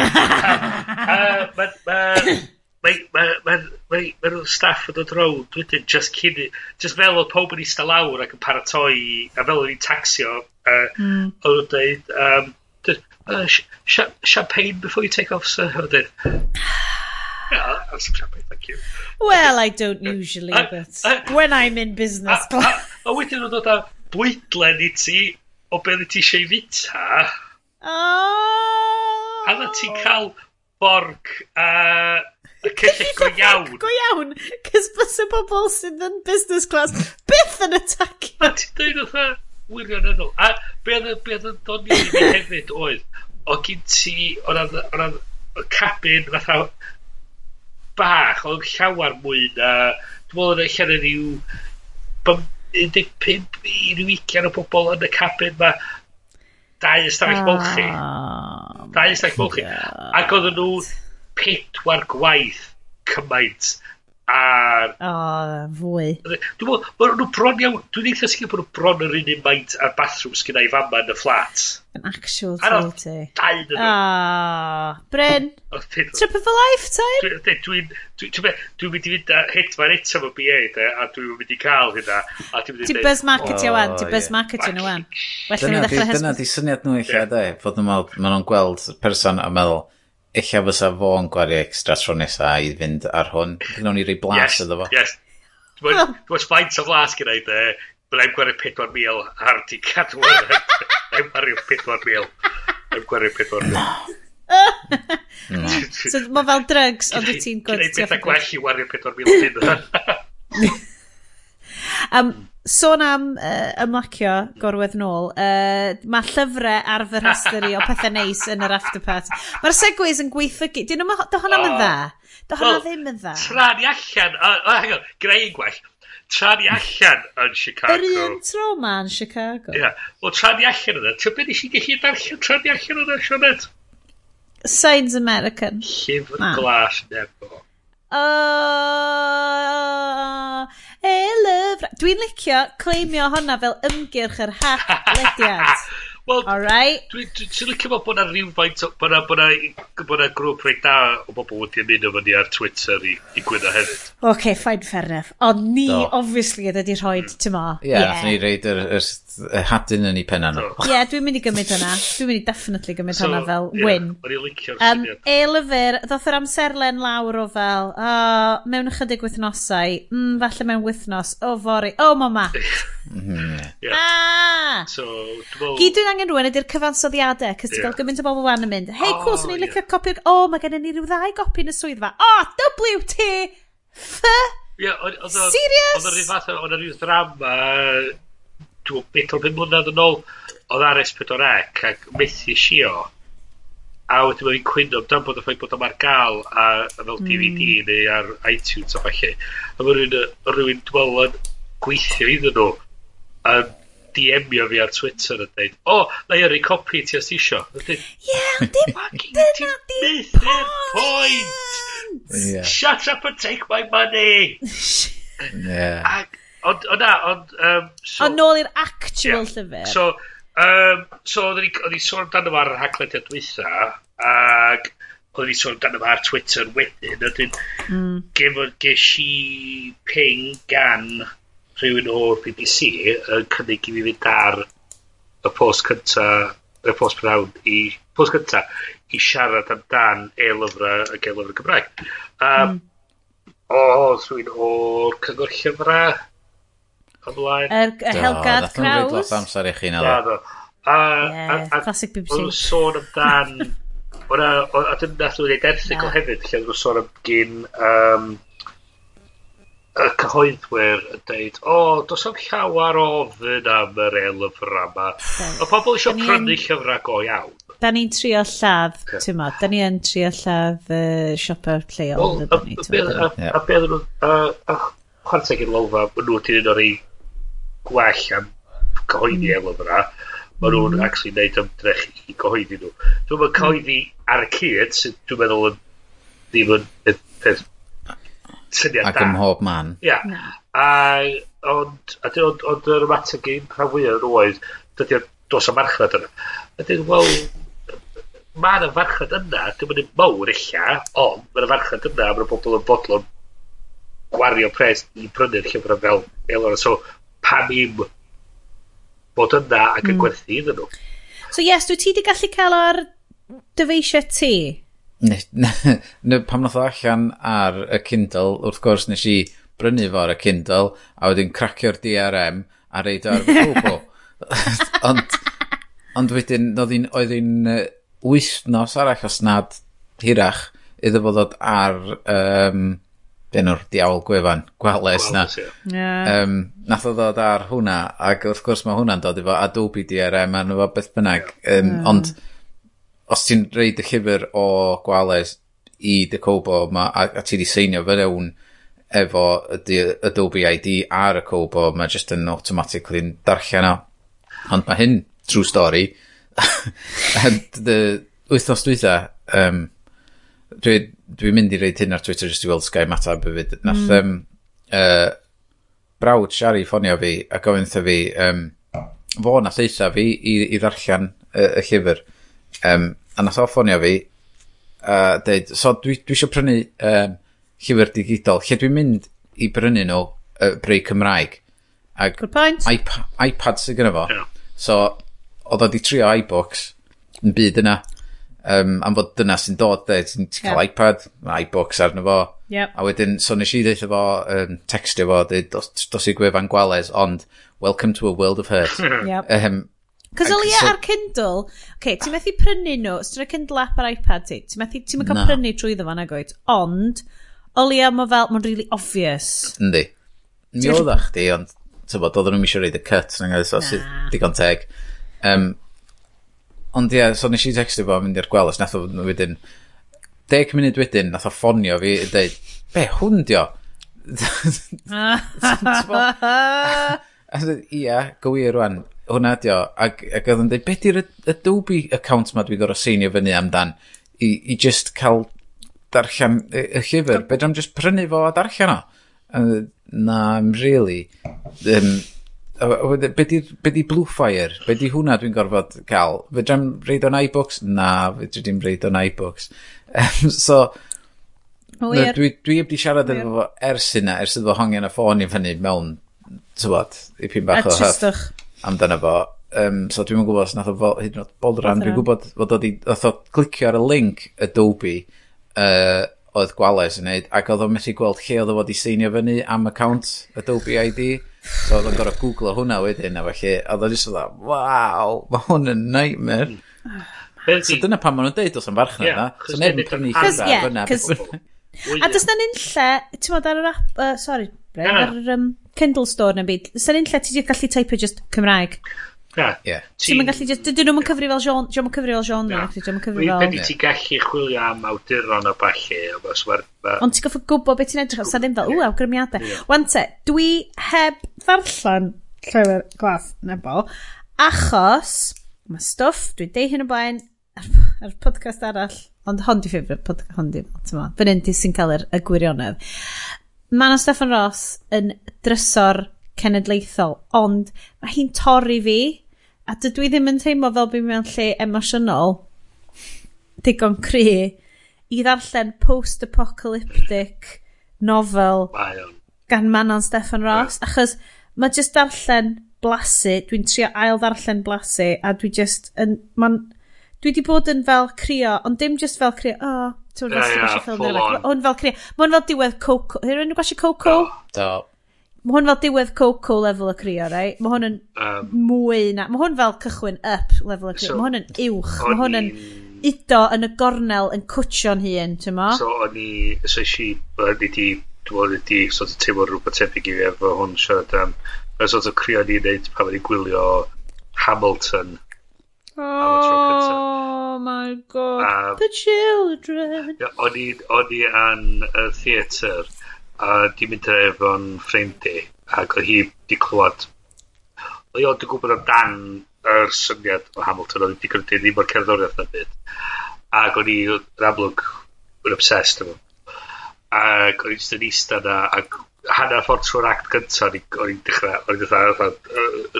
Mae'n mae mae mae'n mae mae nhw'n staff yn dod rownd wedyn just cyn just fel oedd pob yn eistedd lawr ac yn paratoi a fel oedd ni'n taxio uh, mm. oedd yn dweud um, dweud uh, sh champagne before you take off sir oedd yn yeah, champagne thank you well I don't usually uh, but uh, when I'm in business uh, uh, class a wedyn oedd oedd bwydlen i ti o beth ti eisiau fita oh. a na ti'n cael borg a uh, Cyllid go iawn. Go iawn, cys bys y bobl sydd yn business class byth yn atacio. A ti'n dweud oedd wirioneddol. A be oedd yn dod i mi hefyd oedd, o gyn ti, o ran cabin fatha bach, o'n llawer mwy na, dwi'n meddwl yn eich ar ryw 15 i ryw 20 o bobl yn y cabin ma, dau ystafell ah, molchi. Dau ystafell molchi. Ac oedden nhw pedwar gwaith cymaint ar... O, fwy. Dwi'n meddwl, maen nhw bron iawn, dwi'n eitha sicr bod nhw bron yr un un maint ar bathroom sy'n i fama yn y fflat. Yn actual salty. Ar dau yn y... Bryn, trip of a lifetime. Dwi'n dwi mynd i fynd â hitman eto fo BA, de, a dwi'n mynd i cael hynna. Ti'n buzz market i wan, ti'n buzz market i wan. Dyna di syniad nhw eich adeg, fod nhw'n gweld person a meddwl, eich fysa fo yn gwario extra tro nesa i fynd ar hwn. Gwnawn ni rei blas yes, iddo fo. Yes. Dwi'n faint o flas gyda i de, byddai'n gwario 4,000 ar di cadw. Dwi'n gwario 4,000. Dwi'n gwario 4,000. so mae fel drugs, ond wyt ti'n gwneud... Gwneud bethau gwell i wario 4,000 hyn. um, sôn am uh, ymlacio gorwedd nôl, uh, mae llyfrau ar fy rhestr i o pethau neis yn yr afterpart. Mae'r segways yn gweithio. Dyn nhw'n do hwnna yn dda? Do hwnna well, ddim yn dda? Tra ni allan, o, uh, hang on, greu gwell. Tra ni allan yn Chicago. Yr un tro ma yn Chicago. Ie, yeah. wel tra ni allan yna. Ti'n byd eisiau gallu darllen tra ni allan yna, Sionet? Signs American. Llyfr glas nebo. Uh, e, lyfr. dwi'n licio claimio honna fel ymgyrch yr hap lediad. Wel, right. dwi'n dwi, dwi licio bod bod na rhywfaint, bod na, bod na, bod na grŵp reit da o bobl wedi ymuno fyny ar Twitter i, i gwyno hefyd. OK, fine, fair enough. Ond ni, no. obviously, ydy wedi rhoi, mm. ti'n ma. Ie, yeah, yeah. ni reid yr, yr hadyn yn ei penna nhw. Ie, yeah, dwi'n mynd i gymryd hwnna. Dwi'n mynd i definitely gymryd so, hwnna fel yeah, win. O'n i licio'r um, E-lyfr, ddoth yr amserlen lawr o fel, o, oh, mewn ychydig wythnosau, mm, falle mewn wythnos, o oh, fori, o oh, mama. Mhm. yeah. Ah! So, dwi'n... Gyd dwi'n angen rhywun ydy'r cyfansoddiadau, cys ti'n yeah. gael gymaint o bobl wan yn mynd, hei, oh, cool, o'n i'n licio copi, o, oh, mae gen i ni rhyw ddau gopi yn y swyddfa. O, oh, WT! F! Yeah, Serious? Oedd o'n rhyw fath o'n rhyw drama dwi'n bedwar bum mlynedd yn ôl, oedd ar S4C ac methu sio. A wedyn mae'n cwyno amdano bod y ffaith bod yma ar gael a, a fel DVD mm. neu ar iTunes o falle. A mae rhywun, rhywun dwi'n meddwl yn gweithio iddyn nhw yn DM-io fi ar Twitter yn dweud, o, oh, na i yrru copi ti os isio. Ie, yeah, dim dyna di point! Yeah. Shut up and take my money! yeah. Ac Ond, ond na, ond... Um, so, ond nôl i'r actual yeah. llyfr. So, um, so oedden ni sôn amdano fo ar y haglediad dwytha, ac oedden ni sôn amdano fo ar Twitter wedyn, a dyn mm. ges i ping gan rhywun o'r BBC yn cynnig i fi fynd ar y post cynta, y post penawd i, post cynta, i siarad amdan e-lyfrau ac e-lyfrau Cymraeg. Um, mm. O, rhywun o'r cyngor llyfrau, ymlaen. Er, y Helgard Kraus. Dwi'n rhaid lot amser i chi na. Da, da. A, classic BBC. Oedd nhw'n sôn amdan... A dim nath nhw'n neud erthigol hefyd, lle oedd nhw'n sôn am gyn um, y cyhoeddwyr yn deud, o, oh, dos am llawer o fyn am yr elyfr yma. Mae pobl eisiau prynu llyfrau go iawn. Da ni'n trio lladd, ti'n mo, da ni'n trio lladd uh, siopa lleol. Wel, a beth nhw'n chwarteg i'n lolfa, nhw ti'n un o'r ei gwell am gyhoeddi cyhoeddi mm. lyfrau, maen nhw'n mm. actually neud ymdrech i gyhoeddi nhw. Dwi'n meddwl mm. cyhoeddi ar y cyd, sydd dwi'n meddwl yn ddim yn peth syniad Ac da. Ym mhob man. Ia. Yeah. A, ond, ond, ond yr ymateb gen rhan fwyaf oedd, dydy'r dos o marchnad yna. A Ydy'n, wel, mae yna farchnad yna, dim yn mawr illa, ond mae yna farchnad yna, mae'n bobl yn bodlon gwario pres i brynu'r llyfrau fel Elor. So, pam i'm bod yna ac yn mm. gwerthu iddyn nhw. So yes, dwi ti di gallu cael ar dyfeisio ti? Ne, ne, ne, pam nath o allan ar y Kindle, wrth gwrs nes i brynu fo ar y Kindle, a wedyn cracio'r DRM a reid ar Google. ond, ond wedyn, oedd hi'n oedd hi'n wythnos arall os nad hirach iddo fod ddod ar um, enw'r diawl gwefan, gwales na. Yeah. Um, nath o ddod ar hwnna, ac wrth gwrs mae hwnna'n dod efo Adobe DRM arno fo beth bynnag. Um, yeah. Ond, os ti'n reid y llyfr o gwales i dy cobo, ma, a, a ti di seinio fy mewn efo y Adobe ID ar y cobo, mae jyst yn automatically'n darllen o. Ond mae hyn, true story, and the, wythnos dwytha, um, dwi, dwi'n mynd i reid hyn ar Twitter just i weld Sky Matab hefyd. Nath mm. um, uh, brawd Shari ffonio fi a gofyn wrtho fi um, fo na lleitha fi i, i ddarllen uh, y llyfr. Um, a nath o ffonio fi a uh, dweud, so dwi, dwi eisiau prynu um, llyfr digidol. Lle dwi'n mynd i brynu nhw uh, breu Cymraeg? Ag Good point. iP iPad sydd gyda fo. Yeah. So, oedd o di trio iBooks yn byd yna um, am fod dyna sy'n dod, de, ti'n ti cael yeah. iPad, mae iBooks arno fo. Yep. A wedyn, so nes i ddeitha fo, um, textio fo, dweud, dos, dos i gwefan gwales, ond, welcome to a world of hurt. yep. Um, Cos o lia ar Kindle, okay, ti'n methu prynu nhw, os ti'n Kindle app ar iPad ti, ti'n methu, ti'n methu no. prynu trwy ddefo na gwyt, ond, o lia mae fel, mae'n really obvious. Yndi. Mi oedd a chdi, ond, tybod, oedden nhw'n eisiau reid y cut, nag oedd, so sydd digon teg. Um, Ond ie, yeah, so nes i textio fo mynd i'r gweld, nath o wedyn, deg munud wedyn, nath o ffonio fi yn dweud, be, hwn di o? Ia, gywir rwan, hwnna dio. o. Ac, ac oedd yn dweud, be di'r Adobe account ma dwi gorau seinio fyny amdan i, i just cael darllen y, y llyfr? Be dwi'n just prynu fo a darllen o? Na, I'm really... Um, be' 'di'r be' 'di Bluefire? Be' 'di hwnna dwi'n gorfod cael? Fe Fedrai'm reid o'n iBooks? Na fe dwi'n reid o'n iBooks. Yym so... Wir. ...dwi dwi 'eb 'di siarad efo fo ers hynna ers iddo fo hongian y ffôn i fyny mewn tywod, t'mod dipyn bach o hyff tristwch. ...amdano fo Um, so dwi'n yn gwbo os nath o fo- hyd yn o'd boddran dwi'n gwybod fod o 'di nath o clicio ar y link Adobe uh, oedd Gwales yn neud ac oedd o'n methu gweld lle oedd o fod i seinio fyny am account Adobe ID. So oedd o'n gorau googlo hwnna wedyn, a felly, oedd o jyst oedd o, waw, mae hwn yn nightmare. Hmm. so dyna pan maen nhw'n deud os am farchnad yeah, na. So neb yn prynu llygad fyna. A dys na'n unlle, ti'n modd ar yr app, uh, sorry, Brent, ar yr um, Kindle store na byd, dys na'n unlle ti wedi gallu teipio just Cymraeg? Yeah. yeah. Ti'n mynd gallu, dydyn nhw'n cyfri fel genre, dydyn nhw'n cyfri fel genre, yeah. dydyn nhw'n cyfri fel... Pen i ti gallu chwilio am awduron o balli, os mae'r... Ond ti'n goffa gwybod beth ti'n edrych, sa ddim fel, ww, awgrymiadau. Wan te, dwi heb ddarllen llyfr glas nebo, achos mae stwff, dwi deu hyn o blaen, ar, ar podcast arall, ond hon di ffifr, podcast hon di, ti'n ma, fan hyn di sy'n cael yr y gwirionedd. Mae Stefan Ross yn drysor cenedlaethol, ond mae hi'n torri fi a dydw i ddim yn teimlo fel bydd mewn lle emosiynol digon cry i ddarllen post-apocalyptic nofel gan Manon Steffan Ross yeah. achos mae just darllen blasu dwi'n trio ail ddarllen blasu a dwi just yn man, dwi di bod yn fel crio ond dim just fel crio o oh, ti'n gwybod yeah, yeah, ffilm ond fel crio mae'n fel diwedd Coco hyn yn gwasio Coco? do, do. Mae hwn fel diwedd Coco level y crio, rai? Mae hwn yn um, mwy na... Mae hwn fel cychwyn up level y crio. So, mae hwn yn uwch. Mae hwn yn ido yn y gornel yn cwtio'n hun, ti'n mo? So, o'n i... So, si... O'n i di... Dwi'n di sort of teimlo rhywbeth tebyg i fi efo hwn siarad am... Mae'n sort of crio ni'n neud pan ni'n gwylio Hamilton. Oh my god, um, the children. O'n i, o'n i an y theatr a di mynd efo'n ffrind ac oedd hi di clywed, o oedd o'n di gwybod amdan yr syniad o Hamilton, oedd hi di cymryd ddim o'r cerddoriaeth na byd. Ac o'n i, yn amlwg, yn obsessed efo. Ac o'n i jyst yn eista na, ac hanner ffordd trwy'r act gyntaf, o'n i'n dechrau, o'n i'n dechrau,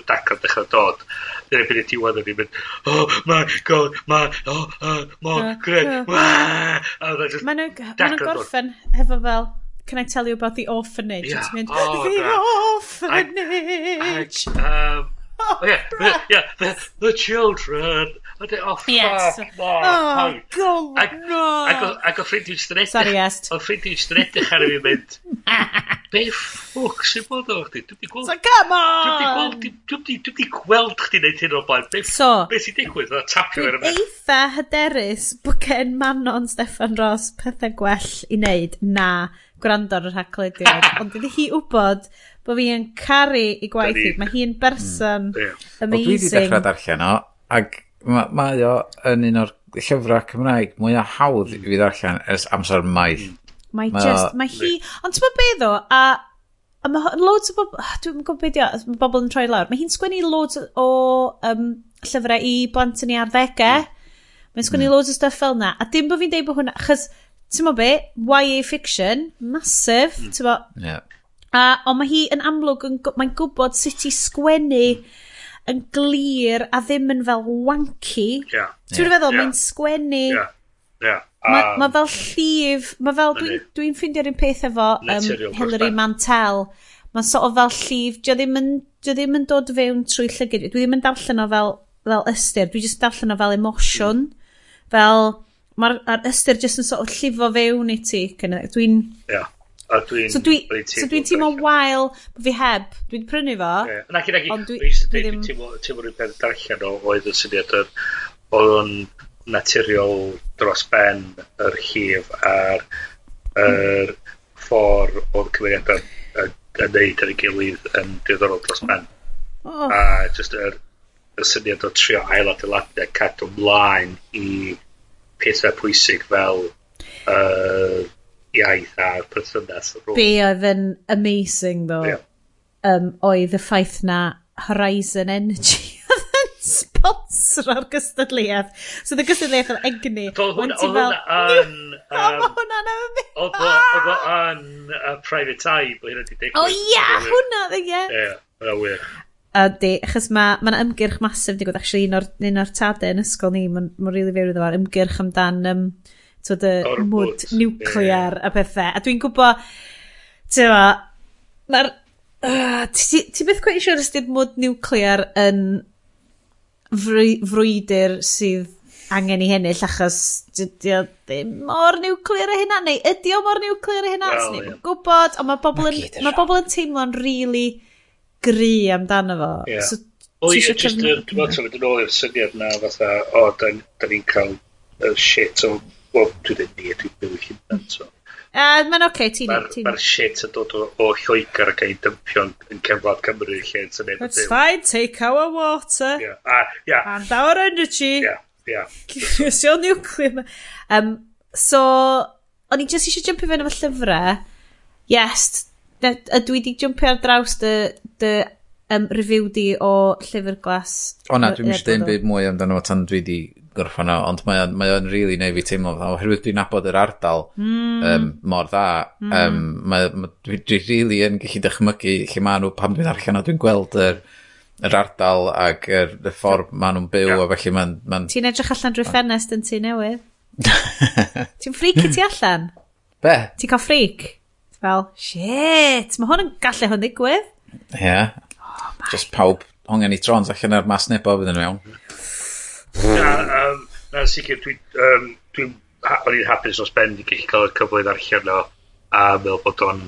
y dacan dechrau dod. Dyna byd y diwedd o'n i'n mynd, oh my god, ma, oh, uh, mo, oh, gred, oh. ma, a oedd e o'n gorffen hefo fel, can I tell you about the orphanage? Yeah. Mynd, oh, the God. orphanage! I, I, um, oh, yeah, the, yeah the, the children. Oh, fuck, yes. no, oh, go, ag, no. Ac o ffrind i'n stredd... Sorry, est. O ffrind i'n stredd ar fi mynd, be ffwc sy'n bod o chdi? Dwi'n di gweld... So, come on! Dwi'n di gweld chdi neud hyn o blaen. Be, so, be sy'n digwydd? O, tapio ar yma. eitha hyderus bod gen Manon Steffan Ross pethau gwell i wneud na gwrando ar y rhaglediad, ond dydy hi wybod bod fi yn caru i gwaith hi. Mae hi'n berson mm. yeah. amazing. Wel, dwi wedi dechrau darllen o, ac mae ma o yn un o'r llyfrau Cymraeg mwy o hawdd i fi ddarllen ers amser maith. Mae ma just, mae hi, ond ti'n meddwl beth o, a A mae loads o bobl, dwi'n gwybod beth yw, mae bobl yn troi lawr. Mae hi'n sgwennu loads o um, llyfrau i blant yn ei arddegau. Mae'n sgwennu mm. loads o stuff fel na. A dim bod fi'n deud bod hwnna, achos ti'n mo be, YA fiction, massive, mm. ti'n mo. Yeah. A, ond mae hi yn amlwg, mae'n gwybod sut i sgwennu yn glir a ddim yn fel wanky. Yeah. Ti'n yeah. feddwl, yeah. mae'n sgwennu... Yeah. Yeah. Mae um, ma fel llif, mae fel, dwi'n dwi, dwi ffeindio'r un peth efo um, Hilary Mantel. Mae'n sort of fel llif, dwi ddim yn, dwi ddim yn dod fewn trwy llygyd. Dwi ddim yn darllen o fel, fel ystyr, dwi just darllen o fel emosiwn. Mm. Fel, mae'r ystyr jyst yn sort of llifo fewn i ti. Dwi'n... Yeah. A dwi'n... So dwi'n so dwi teimlo wael bod fi heb. Dwi'n prynu fo. Yeah. Nac Ac yn agi, dwi'n teimlo rhywbeth darllen o oedd y syniad yr oedd o'n naturiol dros ben yr llif a'r yr ffordd o'r cymeriadau yn neud ar ei gilydd yn diddorol dros ben. Oh. A just yr, y syniad o trio ailadeiladu a cadw mlaen i pethau pwysig fel uh, iaith a'r perthynas. Be oedd yn amazing ddo yeah. um, oedd y ffaith na Horizon Energy oedd yn sponsro'r gystadleuaeth. So the gystadleuaeth yn egni. Oedd hwnna yn... Oedd hwnna yn... Oedd hwnna yn private eye, ble hynny di digwydd. O ia, hwnna, ie. Ie, hwnna wir. Ydy, achos mae ma ymgyrch masif digwydd, actually un o'r, un o'r tadau yn ysgol ni, mae'n ma rili really fyr iddo fo, ymgyrch amdan um, y the mwd nuclear yeah. a pethau. A dwi'n gwybod, ti'n ma, mae'r, uh, ti'n byth gweithio siwr os ydy'r mwd nuclear yn fry, frwydr sydd angen i hennill achos dydy o ddim mor niwclear y hynna neu ydy o mor niwclear y hynna well, yeah. gwybod ond mae bobl yn, ma bobl yn teimlo'n rili really gri amdano fo. Yeah. So, Wel, ie, just, dwi'n meddwl, mynd yn ôl i'r syniad na, fatha, o, da da ni'n cael uh, shit, o, wel, dwi'n dweud ni, dwi'n byw i hynna'n, so. Uh, Mae'n oce, okay, ti'n... Mae'r ma shit yn dod o, o lloegar ac ein dympio yn cefnod Cymru lle yn syniad. That's fine, take our water. Yeah, ah, yeah. And our energy. Yeah, yeah. Cysio nuclear. Um, so, o'n i just eisiau jumpio fewn efo llyfrau. Yes, ydw i wedi jumpio ar draws dy dy um, review di o llyfr glas. O na, dwi'n mysio dweud byd mwy amdano fo tan dwi di gorffan o, ond mae o'n, mae on really neu fi teimlo fel, oherwydd dwi'n nabod yr ardal mm. um, mor dda, mm. um, mae, mae, dwi, dwi really yn gallu dychmygu lle maen nhw pan dwi'n arllen o, dwi'n gweld yr, yr ardal ac yr, y ffordd maen nhw'n byw yeah. a felly maen... maen... Ti'n edrych allan drwy ffenest yn ti newydd? Ti'n ffric i ti allan? Be? Ti'n cael ffric? Fel, shit, mae hwn yn gallu hwn ddigwydd. Ie. Yeah. Oh Just pawb hongen i trons allan ar mas nebo fyddyn nhw iawn. Na, um, na sicr, dwi'n um, dwi, ha, i'n hapus os Ben i gallu cael y cyfle i ddarllen o a meddwl bod o'n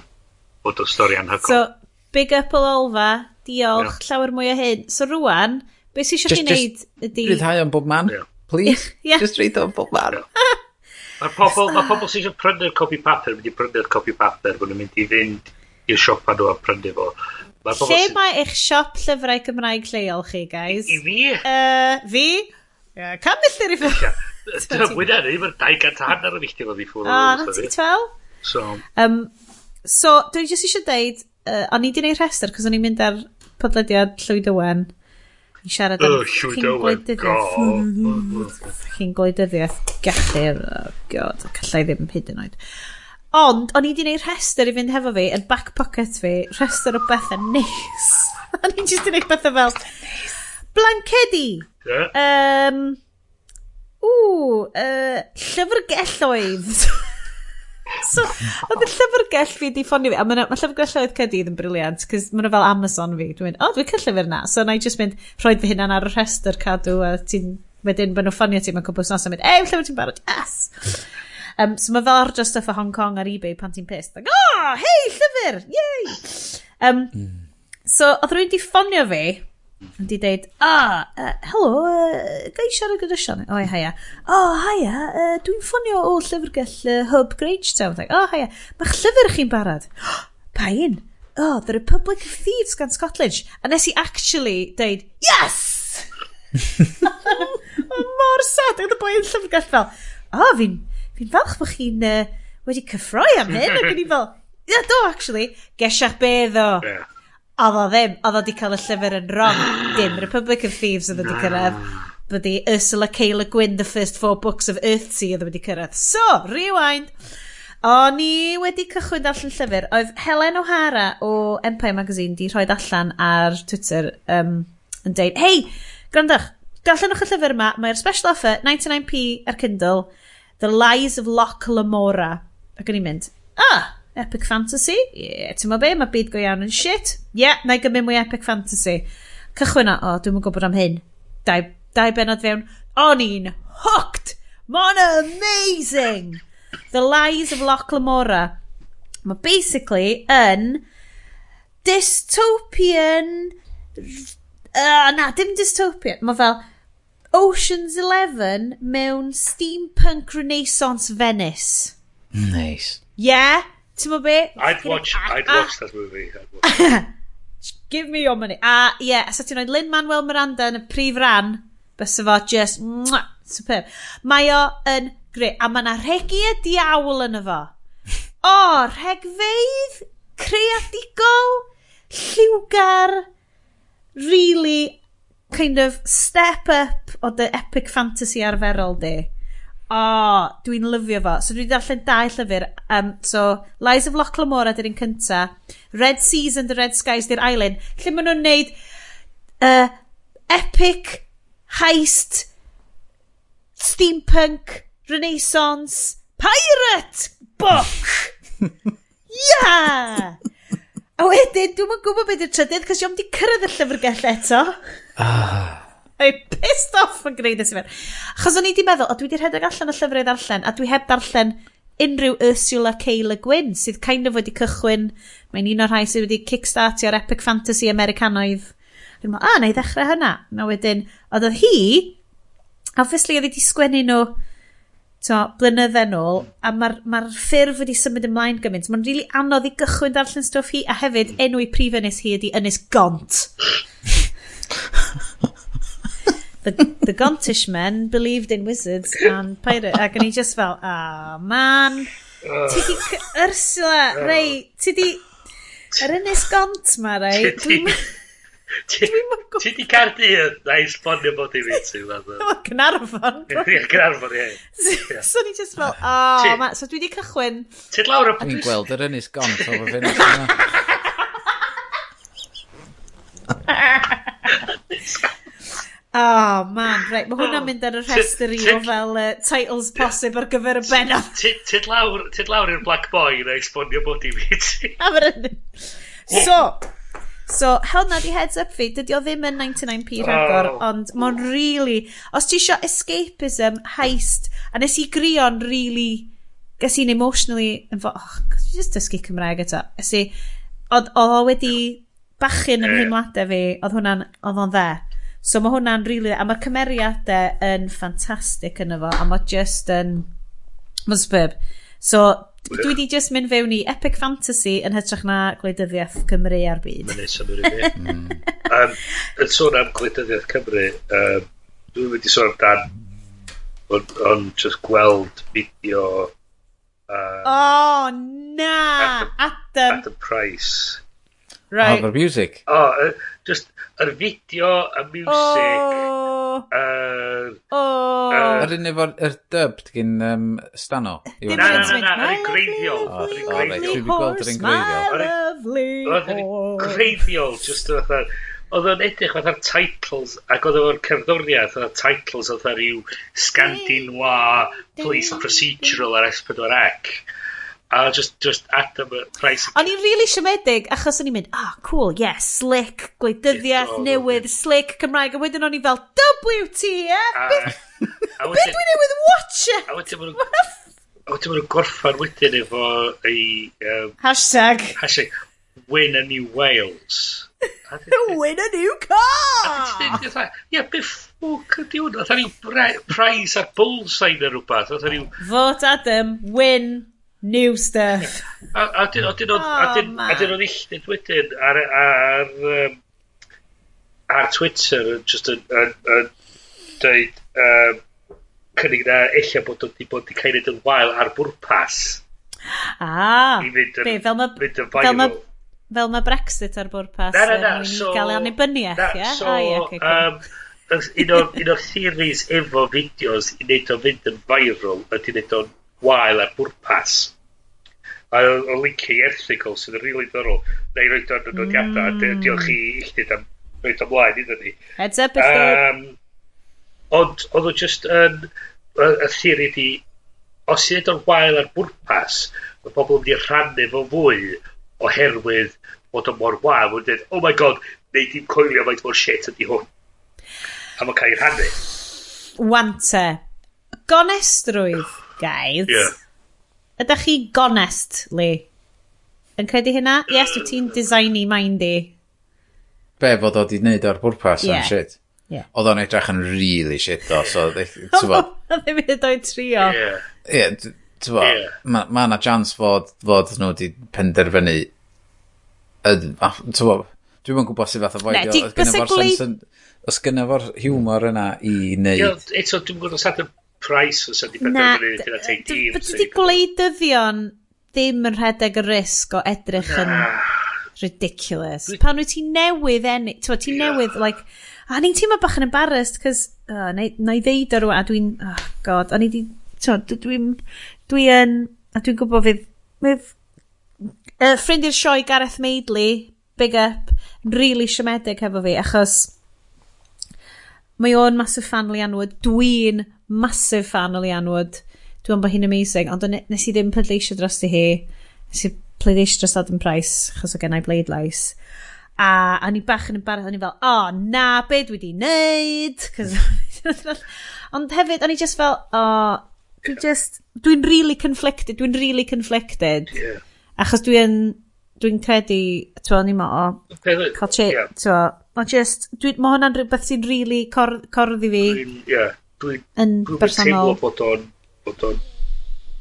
bod o'n stori anhygol. So, big up o Olfa, diolch, yeah. llawer mwy o hyn. So rwan, beth sy'n eisiau chi wneud ydy... Rhyddhau o'n bob man, yeah. please. yeah. Just read o'n bob man. Yeah. Mae'r pobl, mae pobl sy'n eisiau prynu'r copi papur, mynd i prynu'r copi papur, bod nhw'n mynd i fynd i'r siopa nhw a prynu fo. Ma Lle sy... mae eich siop llyfrau Cymraeg lleol chi, guys? I, fi? Uh, fi? Yeah, cam milltir i ffwrdd. Dyna fwyna ni, mae'r 200 a hanner yn eich i ffwrdd. O, na ti'n twel? So. Um, so, dwi jyst eisiau deud, uh, o'n i di neud rhestr, cos o'n i'n mynd ar podlediad Llywyd Owen. I siarad am oh, Owen. gwleidyddiaeth. Hmm, hmm, hmm. Ffing gwleidyddiaeth. Gallu, oh god, callai ddim hyd yn oed. Ond, o'n i wedi gwneud rhestr i fynd hefo fi, yn back pocket fi, rhestr o bethau neis. o'n i jyst wedi gwneud bethau fel... Blancedi! Yeah. Um, ww, uh, llyfrgelloedd. so, oedd y llyfrgell fi di ffonio fi, a mae ma llyfrgelloedd cydydd yn briliant, cys mae'n fel Amazon fi. Dwi'n mynd, o, oh, dwi'n cael llyfr na. So, na i just mynd, rhoi fy hunan ar y rhestr cadw, a ti'n, wedyn, maen nhw ffonio ti, mae'n cwbl snos, a mynd, ew, llyfr ti'n barod, yes! Um, so mae fel arjo stuff o Hong Kong ar eBay pan ti'n pissed. Like, oh, hei, llyfr! Yay! Um, mm. So, oedd rwy'n di ffonio fi, yn di deud, ah, oh, uh, helo, uh, gai siarad gyda Sian? O, oh, haia. O, oh, haia, uh, dwi'n ffonio o llyfrgell uh, Hub Grangetown. Like, o, oh, haia, mae'ch llyfr chi'n barod. Pa un? oh, The Republic of Thieves gan Scotland. A nes i actually deud, yes! o, mor sad, oedd y boi yn llyfrgell fel, o, oh, fi'n fi'n falch bod chi'n uh, wedi cyffroi am hyn. Ac o'n i fel, ia do, actually, gesiach be ddo. Yeah. Oedd o ddim, oedd o wedi cael y llyfr yn wrong. Dim Republic of Thieves oedd wedi cyrraedd. Byddi Ursula K. Le Guin, the first four books of Earthsea oedd wedi cyrraedd. So, rewind. O'n i wedi cychwyn darllen llyfr. Oedd Helen O'Hara o Empire Magazine di rhoi allan ar Twitter um, yn deud, hei, grandach, darllenwch y llyfr yma, mae'r special offer 99p ar Kindle The Lies of Loch Lamora. Ac o'n i'n mynd, ah, epic fantasy? Ie, yeah, ti'n be, mae byd go iawn yn shit. Ie, yeah, na i gymryd mwy epic fantasy. Cychwyn o, o, dwi'n yn gwybod am hyn. Dau, dau benod fewn, o'n i'n hooked! Mae'n amazing! The Lies of Loch Lamora. Mae basically yn dystopian... Uh, na, dim dystopian. Mae fel Ocean's Eleven mewn steampunk renaissance Venice. Nice. Yeah? Ti'n mo be? I'd watch, I'd watch that movie. Watch. Give me your money. A ie, yeah, as ti'n oed Lin-Manuel Miranda yn y prif ran, bys fo just, mwah, superb. Mae o yn gre, a mae yna regi y diawl yn efo. O, regfeidd, creadigol, lliwgar, really kind of step up o dy epic fantasy arferol di. O, oh, dwi'n lyfio fo. So dwi'n darllen dau llyfr. Um, so, Lies of Loch Lamora dy'r un cynta. Red Seas and the Red Skies dy'r island. Lle maen nhw'n neud uh, epic heist steampunk renaissance pirate book. yeah! A wedyn, dwi'n gwybod beth yw'r trydydd, cos i di cyrraedd y llyfrgell eto. Ah. I pissed off yn gwneud nes i fewn. Chos o'n i wedi meddwl, o dwi wedi rhedeg allan y llyfrau ddarllen, a dwi heb darllen unrhyw Ursula K. Le Guin, sydd kind of wedi cychwyn, mae'n un o'r rhai sydd wedi kickstartio ar epic fantasy Americanoedd. Dwi'n meddwl, a, na i ddechrau hynna. Na wedyn, oedd oedd hi, obviously oedd wedi sgwennu nhw, to, blynydde nôl, a mae'r ma, ffurf wedi symud ymlaen gymaint. Mae'n rili really anodd i gychwyn darllen stwff hi, a hefyd enw i prif ynys hi ydi ynys gont the, the Gontish men believed in wizards and pirates. Ac o'n i just fel, ah, oh, man. Ti di Ursula, rei, ti di... Yr Ynys Gont ma, rei. Ti di Cardydd, na i sbonio bod i fi ti. Cynarfon. Cynarfon, ie. So ni just fel, oh, ma, so dwi di cychwyn. Ti lawr y pwys. Dwi'n gweld yr Ynys Gont o fo fynd. Ynys Gont. Oh, man, right. Mae hwnna'n mynd ar y rhestr i o fel uh, titles posib ar gyfer y bennod. Tid lawr, lawr i'r Black Boy na esbonio bod i fi. So, so, hel na di heads up fi, dydy o ddim yn 99p oh. ond mae'n really... Os ti eisiau escapism, heist, a nes i grio'n really... Ges i'n emotionally... Oh, just dysgu Cymraeg eto. Ges i... Oedd o wedi bachyn yn yeah. hymladau fi, oedd hwnna'n... Oedd o'n dde. So mae hwnna'n. Really, a mae cymeriadau yn ffantastig yn efo, a mae just yn... Mae'n sbib. So, dwi di just mynd fewn i epic fantasy yn hytrach na gwleidyddiaeth Cymru ar byd. Mae'n neis am yr un mm. Yn sôn am gwleidyddiaeth Cymru, um, dwi'n wedi i sôn amdan ond on just gweld fideo um, oh na Adam, Adam Price right. Other Music oh, uh, just Yr fideo, y music... Oh! Yr... Oh! Yr un efo'r dubbed gyn um, Stano. Na, na, na, na, yr un greiddiol. Yr un greiddiol. Yr un greiddiol. Yr un greiddiol, just fatha... Oedd o'n edrych fatha'r titles, ac oedd o'n cerddoriaeth oedd titles oedd rhyw Scandinois Police Procedural ar S4C a just, just atom y price. O'n i'n really siomedig, achos o'n i'n mynd, ah, oh, cool, yeah, slick, gwleidyddiaeth, yeah, newydd, yeah. slick, Cymraeg, a wedyn o'n i fel, WTF, beth dwi newydd watcha? A wedyn maen. A wedyn maen gorffan wedyn efo ei... Um, hashtag. Hashtag, win a new Wales. win a new car! Ie, be ffwc ydi hwnna? Oedd rhyw prize a bullseye neu rhywbeth. Oedd rhyw... Fod Adam, win New stuff. A, dyn nhw'n oh, illyd wedyn ar, ar, um, ar Twitter just yn, yn, yn dweud um, cynnig na eich bod o'n di bod di cael ei yn wael ar bwrpas. Ah, be, fel mae fel ma, fel ma Brexit ar bwrpas na, na, na, so, gael ei annibyniaeth, ie? Yeah? So, ah, yeah, okay, um, un o'r, un o'r theories efo fideos i wneud o fynd yn viral ydy wneud o'n wael ar bwrpas a o linki erthigol sydd yn rili ddorol. Neu roed o'n nodiadau. Mm. Diolch i mm. uchdyd am roed ymlaen iddyn ni. Heads up if um, Ond oedd o just yn... Y theori di, os i o'n wael ar bwrpas, mae pobl yn mynd i rhannu fo fwy oherwydd bod o'n mor wael. Mae'n dweud, oh my god, neu dim coelio faint mor shit ydi hwn. A mae'n cael ei rhannu Wante. Gonestrwydd, guys. Yeah ydych chi gonest, Lee? Yn credu hynna? Yes, wyt ti'n designu mind i. Be, fod o di wneud o'r bwrpas yeah. am shit? Yeah. Oedd o'n edrych yn really shit o, so... Oedd ddim yn oed trio. Ie, ti'n bod, mae yna chance fod, fod nhw wedi penderfynu... Ti'n bod, dwi'n yn gwybod sut fath o foidio. Ne, di, basically... Os gynnaf o'r humor yna i wneud... Eto, dwi'n gwybod os adeg price os ydy penderfynu i gyda teg. But dydy gwleidyddion ddim yn rhedeg y risg o edrych yn ridiculous. Pan wyt ti'n newydd enni, ti'n newydd, like, a ni'n teimlo bach yn embarrassed, cos, oh, na i ddeud o rwan, a dwi'n, oh god, a ni di, dwi'n, dwi'n, a dwi'n gwybod fydd, fydd, uh, ffrind i'r sioe Gareth Maidley, big up, really siomedig hefo fi, achos mae o'n massive fan Lianwood, dwi'n massive fan o Lian Wood. Dwi'n bod hi'n amazing, ond nes i ddim pleidleisio dros i hi. Nes i pleidleisio dros Adam Price, chos o gennau bleidlais. A o'n i bach yn embarrassed, o'n i fel, o, oh, na, be dwi wedi neud? ond hefyd, o'n i just fel, o, oh, dwi just, dwi'n really conflicted, dwi'n really conflicted. Yeah. Achos dwi'n, dwi'n credu, twa, o'n i mo, o, cael che, twa, Mae just, dwi, mae hwnna'n rhywbeth sy'n really cor, corddi fi. Yeah. Dwi'n teimlo bod o'n... Bod on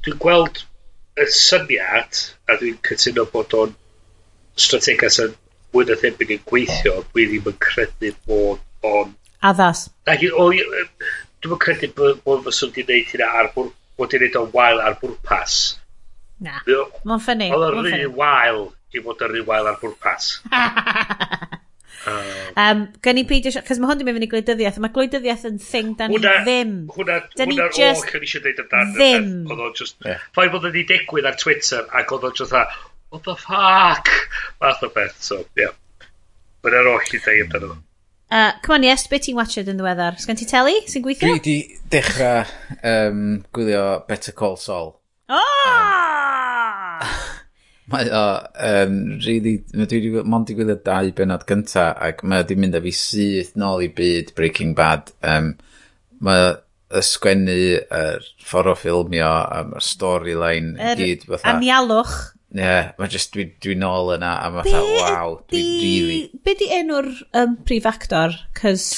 dwi'n gweld y syniad, a dwi'n cytuno bod o'n strategas yn mwy na thebyg yn gweithio, dwi ddim yn credu bod o'n... Addas. Dwi'n credu bod fyswn di wneud hynna ar bod i'n wneud o'n wael ar bwrpas. Na, mae'n ffynnu. Oedd o'n rhy wael i fod yn rhy wael ar bwrpas. Um, gen i peidio... Cos mae hwn ddim yn mynd i gwleidyddiaeth. Mae gwleidyddiaeth yn thing da ni ddim. Hwna, hwna'r oll yn eisiau deud amdan. Ddim. Oedd o just... Yeah. Ffaith bod wedi digwydd ar Twitter ac oedd o just dda, what the fuck? Fath o beth, so, yeah. Hwna'r oll i deud amdano. Mm. Uh, come on, yes, beth ti'n watched yn ddiweddar? Sgan ti teli sy'n gweithio? Dwi di dechrau um, gwylio Better Call Saul. Oh! Um, Mae o um, really, mae dwi wedi, mond i gwylio dau benod gynta ac mae o wedi mynd â fi syth nôl i byd Breaking Bad. Um, mae o ysgwennu yr ffordd o ffilmio, um, storyline er, gyd. Fatha. Anialwch. Ie, yeah, mae jyst dwi, dwi nôl yna a mae fatha, waw, dwi'n really... Be di enw'r um, prif actor? Cys...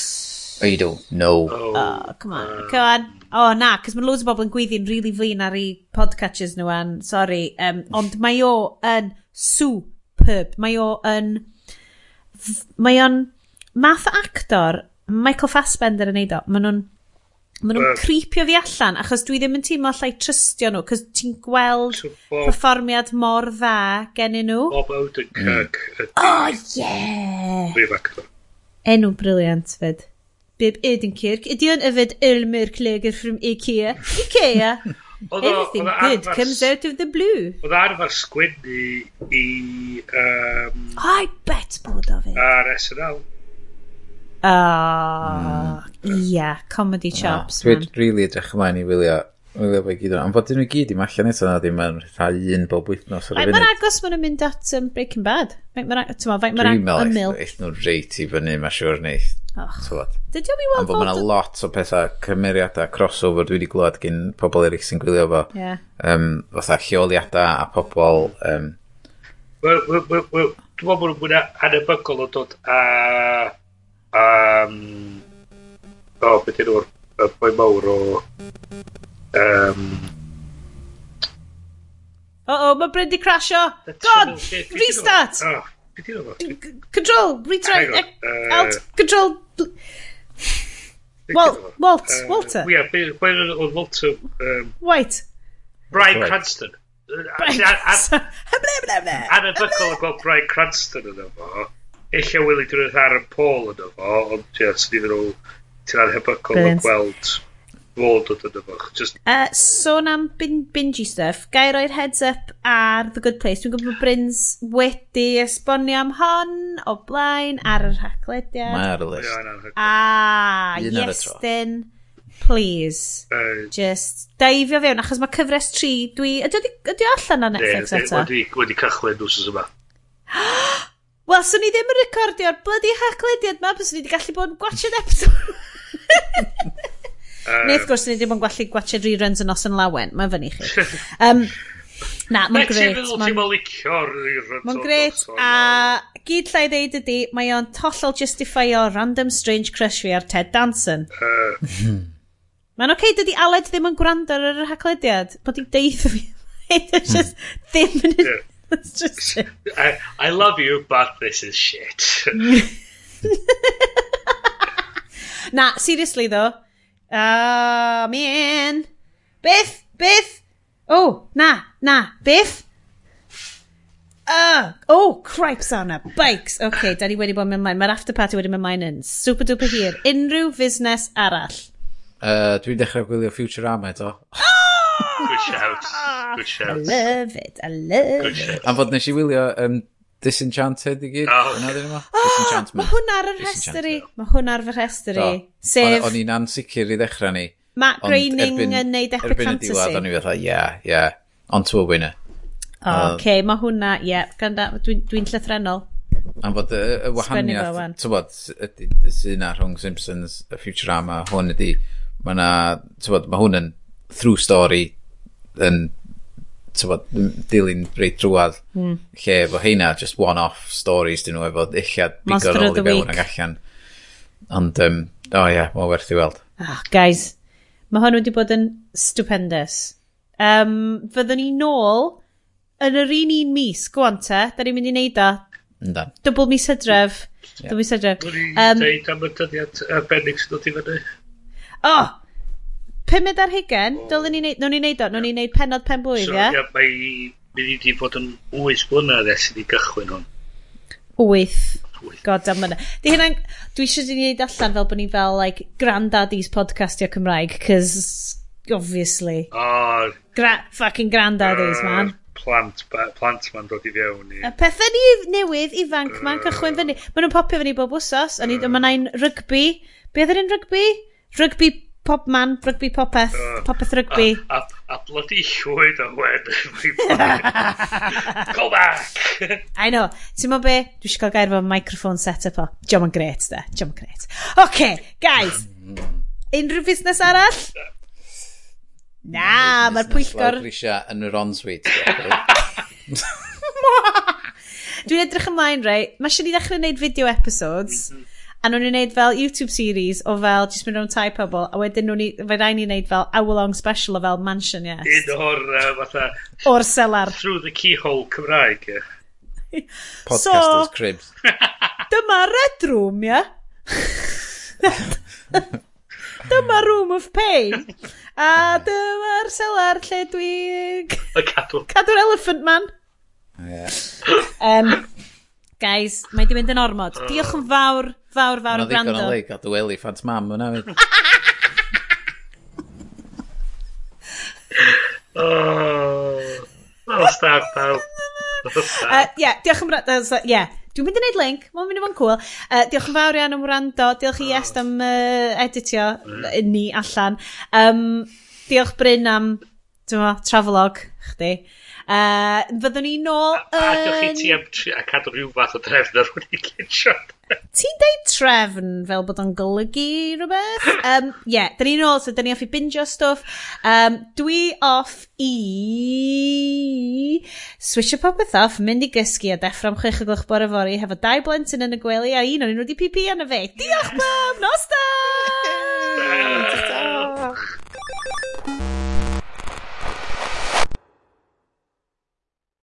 I don't know. Oh, oh come on. Come on. Oh, na, cos mae loads o bobl yn gweithio'n really flin ar ei podcatchers nhw an, sorry. Um, ond mae o yn superb. Mae o yn... Mae o'n... Math actor, Michael Fassbender yn neud o, maen nhw'n... Maen nhw'n creepio fi allan, achos dwi ddim yn teimlo allai trystio nhw, cos ti'n gweld perfformiad mor dda gennyn nhw. Bob Odenkirk. Mm. Oh, yeah! Enw briliant fyd. Bib Edinkirk, ydy o'n yfed ylmyrkleger from Ikea? Ikea! Everything good arfer, comes out of the blue. Oedd arfer sgwennu i... Um, I bet bod o fi. Ar SNL. Ah, oh, yeah, comedy chops, Dwi'n man. Really edrych ymlaen i wylio, wylio fe gyd o'n. Am bod dyn nhw gyd i allan eto na ddim yn rhai un bob wythnos ar y funud. Mae'n agos maen nhw'n mynd at um, Breaking Bad. Mae'n agos, ti'n ma, mae'n agos. Dwi'n meddwl eich nhw'n reit i fyny, mae'n siwr neith. Tywod. Dydy o'n i weld bod... Mae yna lot o pethau, cymeriadau, crossover dwi wedi glwad gyn pobl eraill sy'n gwylio fo. Yeah. Um, fatha lleoliadau a pobl... Um... Wel, wel, wel, wel, dwi'n meddwl bod hwnna anebygol o dod a... Um, o, beth yw'r y boi mawr o... Um, Uh-oh, mae Bryn di crasio! God! Restart! Oh. Beth yw'n efo? Control, retry, uh, alt, control. Walt, Walt, Walter. Ie, beth oedd Walter? Um, White. Brian Cranston. Uh, Brian Cranston. Anabygol yn gweld Brian Cranston yn efo. Ella Willie Dwyrdd ar y Paul yn efo, ond ie, sydd iddyn nhw ti'n anhebygol yn gweld fod o dyn nhw. Just... Uh, sôn am bin bingy stuff, gai roi'r heads up ar The Good Place. Dwi'n gwybod bod Bryn's wedi esbonio am hon o blaen ar yr haclediad. Mae'r list. Ah, Iestyn, please. Uh, just daifio fewn, achos mae cyfres 3, dwi... Ydy o allan ar Netflix eto? Wedi, wedi cychwyn wrth yma. Wel, swn i ddim yn recordio'r bloody haclediad ma, bys ni wedi gallu bod yn gwachod episode. Um, Neu wrth gwrs, ni ddim yn gwallu gwachod reruns yn os yn lawen. Mae'n fyny chi. Um, na, mae'n gret. Mae'n ma ma gret, a gyd llai ddeud ydy, mae o'n tollol justifio random strange crush fi ar Ted Danson. Uh. mae'n oce okay, dydy Aled ddim yn gwrando ar yr haglediad, bod i'n deud fi. It's just ddim yn... It's just shit. I, I love you, but this is shit. na, seriously though, Ah, oh, man. Beth? Beth? Oh, na, na, beth? Uh, oh, cripes on a bikes. OK, okay, da ni wedi bod yn mynd mlaen. Mae'r after party wedi mynd mlaen yn super duper hir. Unrhyw fusnes arall. Uh, Dwi'n dechrau gwylio Futurama eto. Good shout. Good shout. I love it, I love Good it. Am fod nes i wylio um, Disenchanted i gyd. Oh, okay. oh, mae hwnna ar y rhestr i. Mae hwnna ar fy rhestr i. Sef... O'n i'n ansicr i ddechrau ni. Matt Groening yn neud epic fantasy. Erbyn y diwedd, o'n i fatha, yeah, yeah, on to a winner. O, oh, um, mae hwnna, ie, yeah, dwi'n dwi, llythrenol. Am fod y, y wahaniaeth, ti'n bod, sy'n na rhwng Simpsons, y Futurama, hwn ydi, mae na, ti'n bod, mae hwn yn through story, yn tywod, dilyn reit drwad mm. lle efo heina, just one-off stories dyn nhw efo illad bigo'r ôl i fewn ag allan. Ond, um, o oh, ie, yeah, mae'n werth i weld. Oh, guys, mae hwn wedi bod yn stupendous. Um, fyddwn ni nôl yn yr un un mis, gwan te, da ni'n mynd i neud o. Yndan. Double mis hydref. Yeah. Double mis hydref. Um, Dwi'n am y dyddiad arbennig sydd wedi i fyny. Oh, Pumed ar hugen, dylwn ni wneud, ni wneud o, nhw'n ni wneud penod pen blwydd, so, ie? Yeah? Mae, mynd i di fod yn 8 blynedd ers i ni gychwyn hwn. 8. God am yna. Di hynna, Dwi eisiau di wneud allan fel bod ni fel, like, granddaddies podcastio Cymraeg, cos, obviously. Oh. Gra fucking granddaddies, uh, man. Plant, plant ma'n dod i fewn i... Y pethau ni newydd ifanc uh, ma'n cychwyn fyny. Maen nhw'n popio fyny bob wsos, a ni uh, dyma na'n rygbi. Be oedd yr un rygbi? Rygbi Pop man, rygbi popeth, uh, popeth rygbi. A, a, a bloody llwyd o wen. Go back! I know. Ti'n mo be? Dwi eisiau cael gair fo microphone set-up o. Jom yn gret, da. Jom yn gret. OK, guys. Unrhyw busnes arall? Na, mae'r pwyllgor... Mae'r pwyllgor yn yr on-suite. Dwi'n edrych ymlaen, rei. Mae eisiau ni ddechrau gwneud video episodes. Mm -hmm A nhw'n wneud fel YouTube series o fel, just mynd o'n tai pobl, a wedyn nhw'n, fe rai ni'n wneud fel hour-long special o fel mansion, yes. Un o'r, uh, fatha... O'r selar. Through the keyhole Cymraeg, ie. Podcasters so, cribs. dyma Red Room, ie? Yeah? dyma Room of Pain. A dyma'r selar lle dwi... Y cadw. Cadw'r Elephant Man. Yeah. um, Guys, mae di mynd yn ormod. Oh. Diolch yn fawr, fawr, fawr yn gwrando. Mae'n ddigon o leig, a dwi elefant mam yna. Oh, oh stag pawb. Uh, Ie, diolch yn gwrando. yeah. dwi'n mynd i wneud link, mae'n mynd i fo'n cool. Uh, diolch yn fawr iawn am wrando, diolch i oh. Est am uh, editio ni allan. Um, diolch Bryn am, ti'n travelog, chdi. Uh, fyddwn ni nôl yn... A, a chi ti am a cadw rhyw fath o drefn ar hwn i gynsiad. Ti'n deud trefn fel bod o'n golygu rhywbeth? um, yeah, dyn ni'n ôl, so dyn ni off i binge stwff. Um, dwi off i... Swisio popeth off, mynd i gysgu a deffro am chwech o glwch bore fori. hefo dau blentyn yn y gwely a un o'n nhw wedi pipi yn y fe. Diolch mam, nos da!